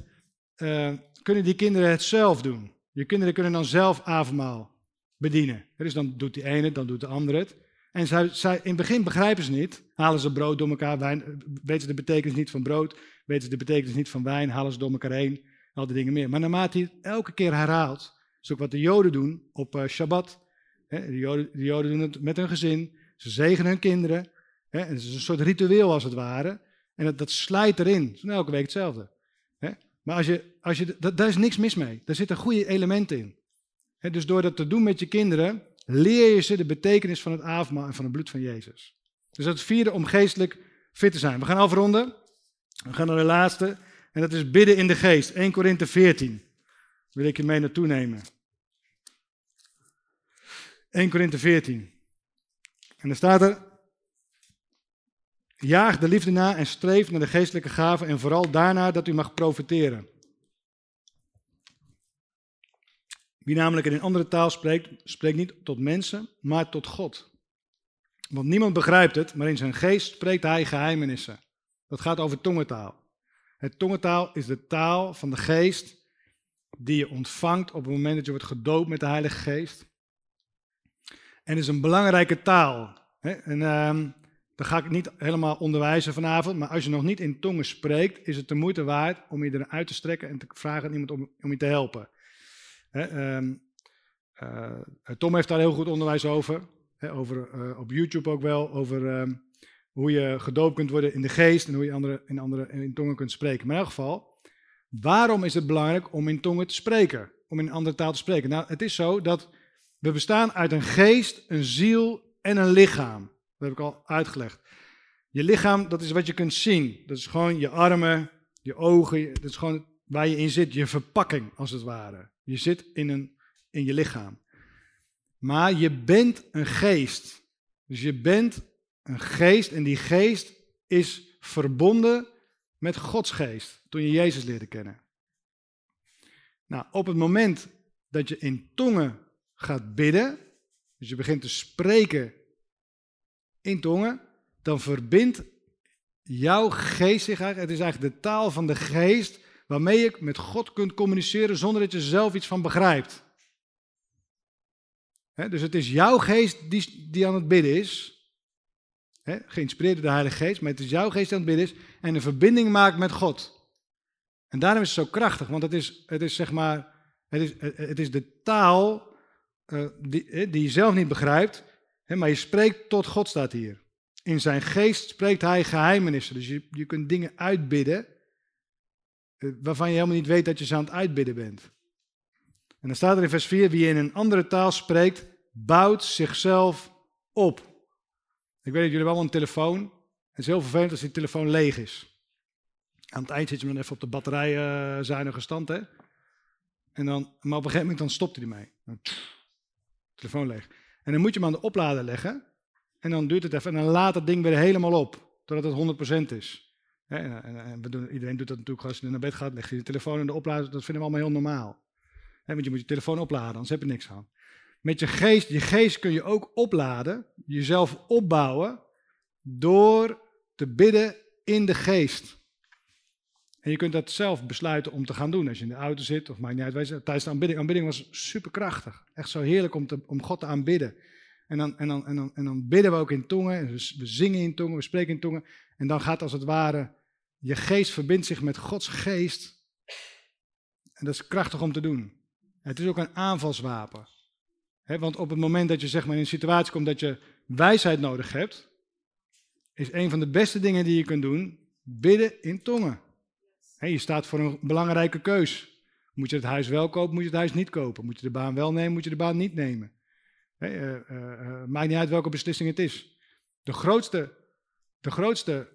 uh, kunnen die kinderen het zelf doen. Je kinderen kunnen dan zelf avondmaal bedienen. Dus dan doet die ene, dan doet de andere het. En zij, zij, in het begin begrijpen ze niet. Halen ze brood door elkaar, wijn, weten ze de betekenis niet van brood, weten ze de betekenis niet van wijn, halen ze door elkaar heen, al die dingen meer. Maar naarmate hij het elke keer herhaalt, is ook wat de Joden doen op uh, Shabbat. De, Joden, de, Joden, doen het met hun gezin, ze zegenen hun kinderen. Het is een soort ritueel als het ware. En dat, dat slijt erin. Het is elke week hetzelfde. Maar als je, als je, daar is niks mis mee. Daar zitten goede elementen in. Dus door dat te doen met je kinderen, leer je ze de betekenis van het avondmaal en van het bloed van Jezus. Dus dat vierde om geestelijk fit te zijn. We gaan afronden. We gaan naar de laatste. En dat is bidden in de geest. 1 Korinthe 14. Wil ik je mee naartoe nemen. 1 Korinthe 14. En er staat er. Jaag de liefde na en streef naar de geestelijke gaven en vooral daarna dat u mag profiteren. Wie namelijk in een andere taal spreekt, spreekt niet tot mensen, maar tot God. Want niemand begrijpt het, maar in zijn geest spreekt hij geheimenissen. Dat gaat over tongentaal. Het tongentaal is de taal van de geest die je ontvangt op het moment dat je wordt gedoopt met de Heilige Geest. En is een belangrijke taal. En uh, daar ga ik niet helemaal onderwijzen vanavond, maar als je nog niet in tongen spreekt, is het de moeite waard om je eruit te strekken en te vragen aan iemand om, om je te helpen. Ehm, eh, Tom heeft daar heel goed onderwijs over. over uh, op YouTube ook wel. Over ehm, hoe je gedoopt kunt worden in de geest en hoe je andere, in andere in tongen kunt spreken. Maar in elk geval, waarom is het belangrijk om in tongen te spreken? Om in een andere taal te spreken? Nou, het is zo dat we bestaan uit een geest, een ziel en een lichaam. Dat heb ik al uitgelegd. Je lichaam, dat is wat je kunt zien. Dat is gewoon je armen, je ogen. Dat is gewoon waar je in zit. Je verpakking, als het ware. Je zit in, een, in je lichaam. Maar je bent een geest. Dus je bent een geest en die geest is verbonden met Gods geest. Toen je Jezus leerde kennen. Nou, op het moment dat je in tongen gaat bidden, dus je begint te spreken in tongen, dan verbindt jouw geest zich eigenlijk, het is eigenlijk de taal van de geest, waarmee je met God kunt communiceren zonder dat je zelf iets van begrijpt. dus het is jouw geest die, die aan het bidden is. geïnspireerd door de Heilige Geest, maar het is jouw geest die aan het bidden is en een verbinding maakt met God. En daarom is het zo krachtig, want het is, het is zeg maar, het is, het is de taal uh, die, die je zelf niet begrijpt, maar je spreekt tot God, staat hier. In zijn geest spreekt hij geheimenissen. Dus je, je kunt dingen uitbidden eh, waarvan je helemaal niet weet dat je ze aan het uitbidden bent. En dan staat er in vers 4, wie in een andere taal spreekt, bouwt zichzelf op. Ik weet dat jullie wel een telefoon. Het is heel vervelend als die telefoon leeg is. Aan het eind zit je dan even op de batterijzuinige stand. Hè? En dan, maar op een gegeven moment dan stopt hij ermee. Telefoon leeg. En dan moet je hem aan de oplader leggen. En dan duurt het even. En dan laat het ding weer helemaal op. Totdat het 100% is. En, en we doen, iedereen doet dat natuurlijk als je naar bed gaat, leg je je telefoon in de oplader. Dat vinden we allemaal heel normaal. Want je moet je telefoon opladen, anders heb je niks aan. Met je geest, je geest kun je ook opladen, jezelf opbouwen, door te bidden in de geest. En je kunt dat zelf besluiten om te gaan doen. Als je in de auto zit, of maakt niet uit. Tijdens de aanbidding, aanbidding was superkrachtig. Echt zo heerlijk om, te, om God te aanbidden. En dan, en, dan, en, dan, en dan bidden we ook in tongen. En we, we zingen in tongen, we spreken in tongen. En dan gaat als het ware, je geest verbindt zich met Gods geest. En dat is krachtig om te doen. Het is ook een aanvalswapen. want op het moment dat je zeg maar, in een situatie komt dat je wijsheid nodig hebt, is een van de beste dingen die je kunt doen, bidden in tongen. Je staat voor een belangrijke keus. Moet je het huis wel kopen, moet je het huis niet kopen? Moet je de baan wel nemen, moet je de baan niet nemen? Hey, uh, maakt niet uit welke beslissing het is. De grootste, de grootste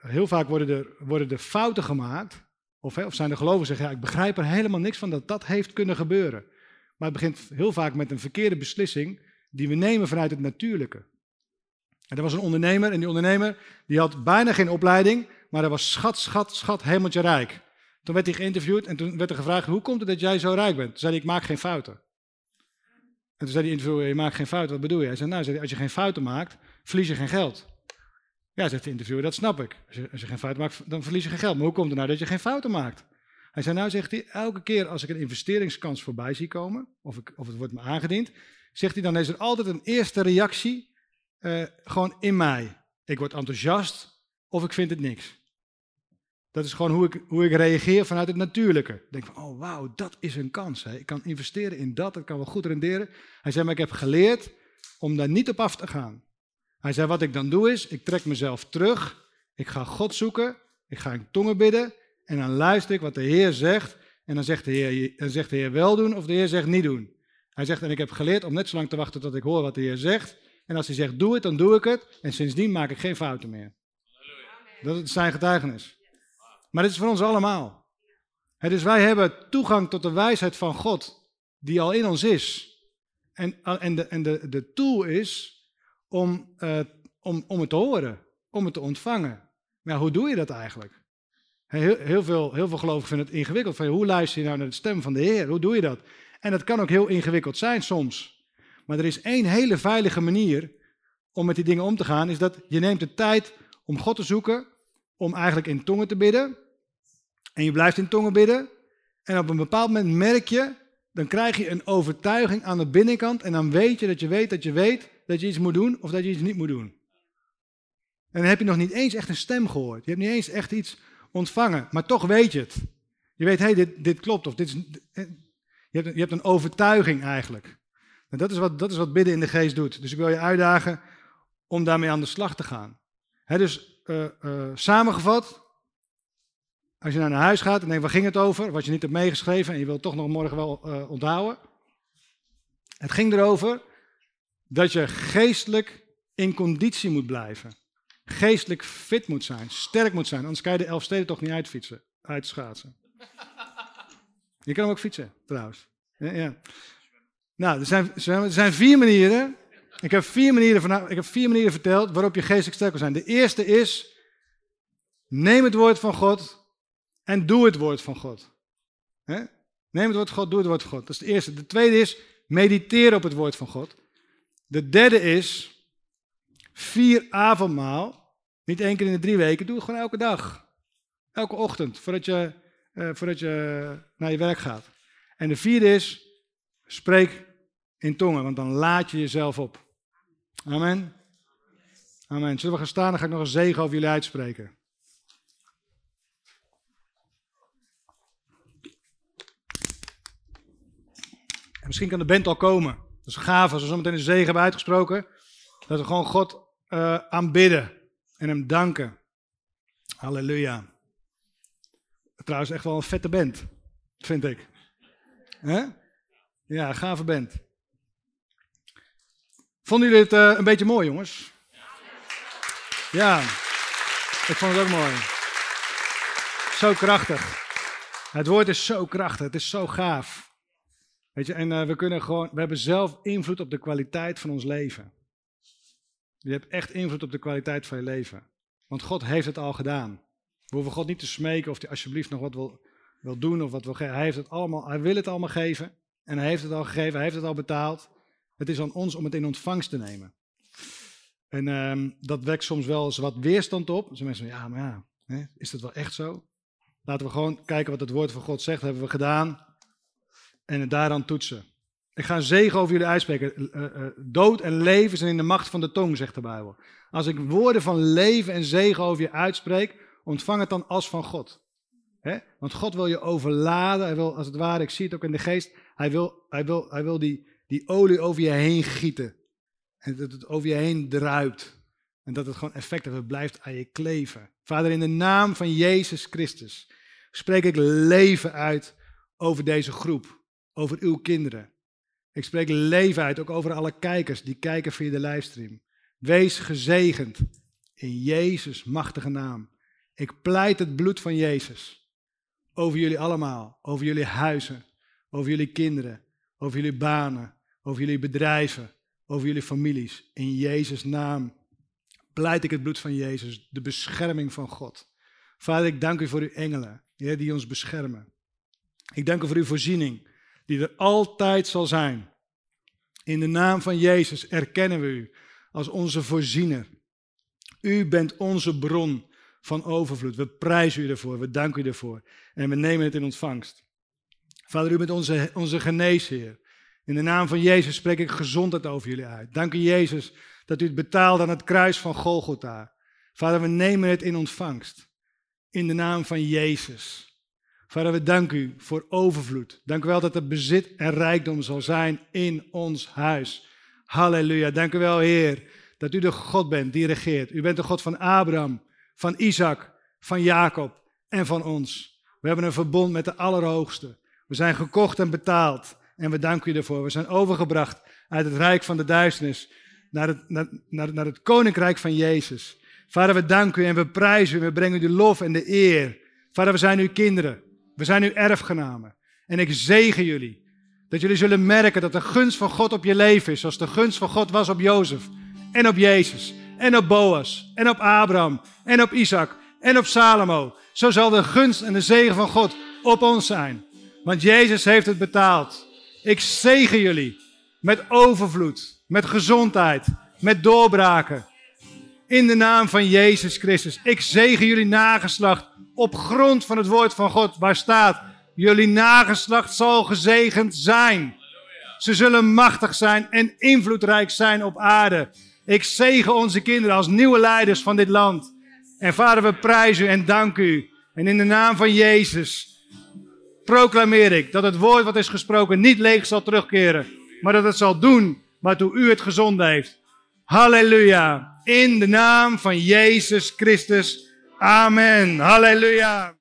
heel vaak worden er, worden er fouten gemaakt. Of, of zijn de gelovigen zeggen, ja, ik begrijp er helemaal niks van dat dat heeft kunnen gebeuren. Maar het begint heel vaak met een verkeerde beslissing die we nemen vanuit het natuurlijke. En er was een ondernemer en die ondernemer die had bijna geen opleiding, maar hij was schat, schat, schat, hemeltje rijk. Toen werd hij geïnterviewd en toen werd er gevraagd, hoe komt het dat jij zo rijk bent? Toen zei hij, ik maak geen fouten. En toen zei die interviewer, je maakt geen fouten, wat bedoel je? Hij zei, nou, zei als je geen fouten maakt, verlies je geen geld. Ja, zegt de interviewer, dat snap ik. Als je, geen fouten maakt, dan verlies je geen geld. Maar hoe komt het nou dat je geen fouten maakt? Hij zei, nou, zegt hij, elke keer als ik een investeringskans voorbij zie komen, of, ik, of het wordt me aangediend, zegt hij, dan is er altijd een eerste reactie uh, gewoon in mij. Ik word enthousiast of ik vind het niks. Dat is gewoon hoe ik, hoe ik reageer vanuit het natuurlijke. Ik denk van, oh wauw, dat is een kans. Hè. Ik kan investeren in dat, dat kan wel goed renderen. Hij zei, maar ik heb geleerd om daar niet op af te gaan. Hij zei, wat ik dan doe is, ik trek mezelf terug, ik ga God zoeken, ik ga in tongen bidden en dan luister ik wat de Heer zegt. En dan zegt de Heer, dan zegt de Heer wel doen of de Heer zegt niet doen. Hij zegt, en ik heb geleerd om net zo lang te wachten tot ik hoor wat de Heer zegt. En als hij zegt, doe het, dan doe ik het. En sindsdien maak ik geen fouten meer. Dat is zijn getuigenis. Maar dit is voor ons allemaal. dus wij hebben toegang tot de wijsheid van God, die al in ons is. En, en, de, en de, de tool is om, uh, om, om het te horen, om het te ontvangen. Maar hoe doe je dat eigenlijk? Heel, heel, veel, heel veel gelovigen vinden het ingewikkeld. Van, hoe luister je nou naar de stem van de Heer? Hoe doe je dat? En dat kan ook heel ingewikkeld zijn soms. Maar er is één hele veilige manier om met die dingen om te gaan. Is dat je neemt de tijd om God te zoeken. Om eigenlijk in tongen te bidden. En je blijft in tongen bidden. En op een bepaald moment merk je, dan krijg je een overtuiging aan de binnenkant. En dan weet je dat je weet dat je weet dat je iets moet doen of dat je iets niet moet doen. En dan heb je nog niet eens echt een stem gehoord. Je hebt niet eens echt iets ontvangen, maar toch weet je het. Je weet, hé, hey, dit, dit klopt. Of dit is, je, hebt, je hebt een overtuiging eigenlijk. En dat is, wat, dat is wat bidden in de geest doet. Dus ik wil je uitdagen om daarmee aan de slag te gaan. Dus uh, uh, samengevat, als je nou naar huis gaat en denkt, waar ging het over? Wat je niet hebt meegeschreven en je wilt toch nog morgen wel uh, onthouden. Het ging erover dat je geestelijk in conditie moet blijven. Geestelijk fit moet zijn, sterk moet zijn, anders kan je de Elfsteden toch niet uitfietsen, uitschaatsen. Je kan hem ook fietsen, trouwens. Ja, ja. Nou, er zijn, er zijn vier manieren. Ik heb vier manieren, van, ik heb vier manieren verteld waarop je geestelijk sterk wil zijn. De eerste is, neem het woord van God en doe het woord van God. Neem het woord van God, doe het woord van God. Dat is de eerste. De tweede is, mediteer op het woord van God. De derde is, vier avondmaal. Niet één keer in de drie weken, doe het gewoon elke dag. Elke ochtend, voordat je, uh, voordat je naar je werk gaat. En de vierde is, spreek in tongen, want dan laat je jezelf op. Amen. Amen. Zullen we gaan staan, dan ga ik nog een zegen over jullie uitspreken. En misschien kan de band al komen. Dat is gaaf als we zometeen een zegen hebben uitgesproken. Dat we gewoon God uh, aanbidden en hem danken. Halleluja. Trouwens, echt wel een vette band, vind ik. Hè? Ja, gave band. Vonden jullie het uh, een beetje mooi, jongens? Ja, ik vond het ook mooi. Zo krachtig. Het woord is zo krachtig, het is zo gaaf. Weet je, en uh, we kunnen gewoon, we hebben zelf invloed op de kwaliteit van ons leven. Je hebt echt invloed op de kwaliteit van je leven. Want God heeft het al gedaan. We hoeven God niet te smeken of hij alsjeblieft nog wat wil, wil doen of wat wil geven. Hij, heeft het allemaal, hij wil het allemaal geven. En hij heeft het al gegeven, hij heeft het al betaald. Het is aan ons om het in ontvangst te nemen. En um, dat wekt soms wel wat weerstand op. Dus mensen ja, maar ja, hè, is dat wel echt zo? Laten we gewoon kijken wat het woord van God zegt. Hebben we gedaan. En het daaraan toetsen. Ik ga een zegen over jullie uitspreken. Uh, uh, dood en leven zijn in de macht van de tong, zegt de Bijbel. Als ik woorden van leven en zegen over je uitspreek, ontvang het dan als van God. He? Want God wil je overladen. Hij wil, als het ware, ik zie het ook in de geest. Hij wil, hij wil, hij wil die, die olie over je heen gieten. En dat het over je heen druipt. En dat het gewoon effect heeft, het blijft aan je kleven. Vader, in de naam van Jezus Christus spreek ik leven uit over deze groep, over uw kinderen. Ik spreek leven uit, ook over alle kijkers die kijken via de livestream. Wees gezegend in Jezus' machtige naam. Ik pleit het bloed van Jezus over jullie allemaal, over jullie huizen, over jullie kinderen, over jullie banen, over jullie bedrijven, over jullie families. In Jezus' naam pleit ik het bloed van Jezus, de bescherming van God. Vader, ik dank u voor uw engelen, die ons beschermen. Ik dank u voor uw voorziening, die er altijd zal zijn. In de naam van Jezus erkennen we u als onze voorziener. U bent onze bron van overvloed. We prijzen u ervoor, we danken u ervoor en we nemen het in ontvangst. Vader, u bent onze, onze geneesheer. In de naam van Jezus spreek ik gezondheid over jullie uit. Dank u Jezus dat u het betaalt aan het kruis van Golgotha. Vader, we nemen het in ontvangst. In de naam van Jezus. Vader, we danken u voor overvloed. Dank u wel dat er bezit en rijkdom zal zijn in ons huis. Halleluja. Dank u wel, Heer, dat u de God bent die regeert. U bent de God van Abraham, van Isaac, van Jacob en van ons. We hebben een verbond met de Allerhoogste. We zijn gekocht en betaald. En we danken u ervoor. We zijn overgebracht uit het rijk van de duisternis naar het, naar, naar, naar het koninkrijk van Jezus. Vader, we danken u en we prijzen u. We brengen u de lof en de eer. Vader, we zijn uw kinderen. We zijn uw erfgenamen. En ik zegen jullie. Dat jullie zullen merken dat de gunst van God op je leven is. Zoals de gunst van God was op Jozef. En op Jezus. En op Boas. En op Abraham. En op Isaac. En op Salomo. Zo zal de gunst en de zegen van God op ons zijn. Want Jezus heeft het betaald. Ik zegen jullie met overvloed, met gezondheid, met doorbraken. In de naam van Jezus Christus. Ik zegen jullie nageslacht op grond van het woord van God, waar staat: Jullie nageslacht zal gezegend zijn. Ze zullen machtig zijn en invloedrijk zijn op aarde. Ik zegen onze kinderen als nieuwe leiders van dit land. En vader, we prijzen u en danken u. En in de naam van Jezus proclameer ik dat het woord wat is gesproken niet leeg zal terugkeren, maar dat het zal doen waartoe u het gezonden heeft. Halleluja. In de naam van Jezus Christus. Amen. Halleluja.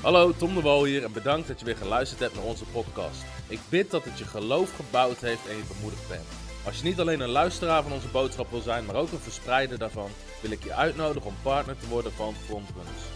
Hallo, Tom de Wol hier en bedankt dat je weer geluisterd hebt naar onze podcast. Ik bid dat het je geloof gebouwd heeft en je bemoedigd bent. Als je niet alleen een luisteraar van onze boodschap wil zijn, maar ook een verspreider daarvan, wil ik je uitnodigen om partner te worden van Frontrunners.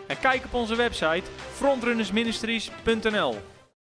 en kijk op onze website frontrunnersministries.nl.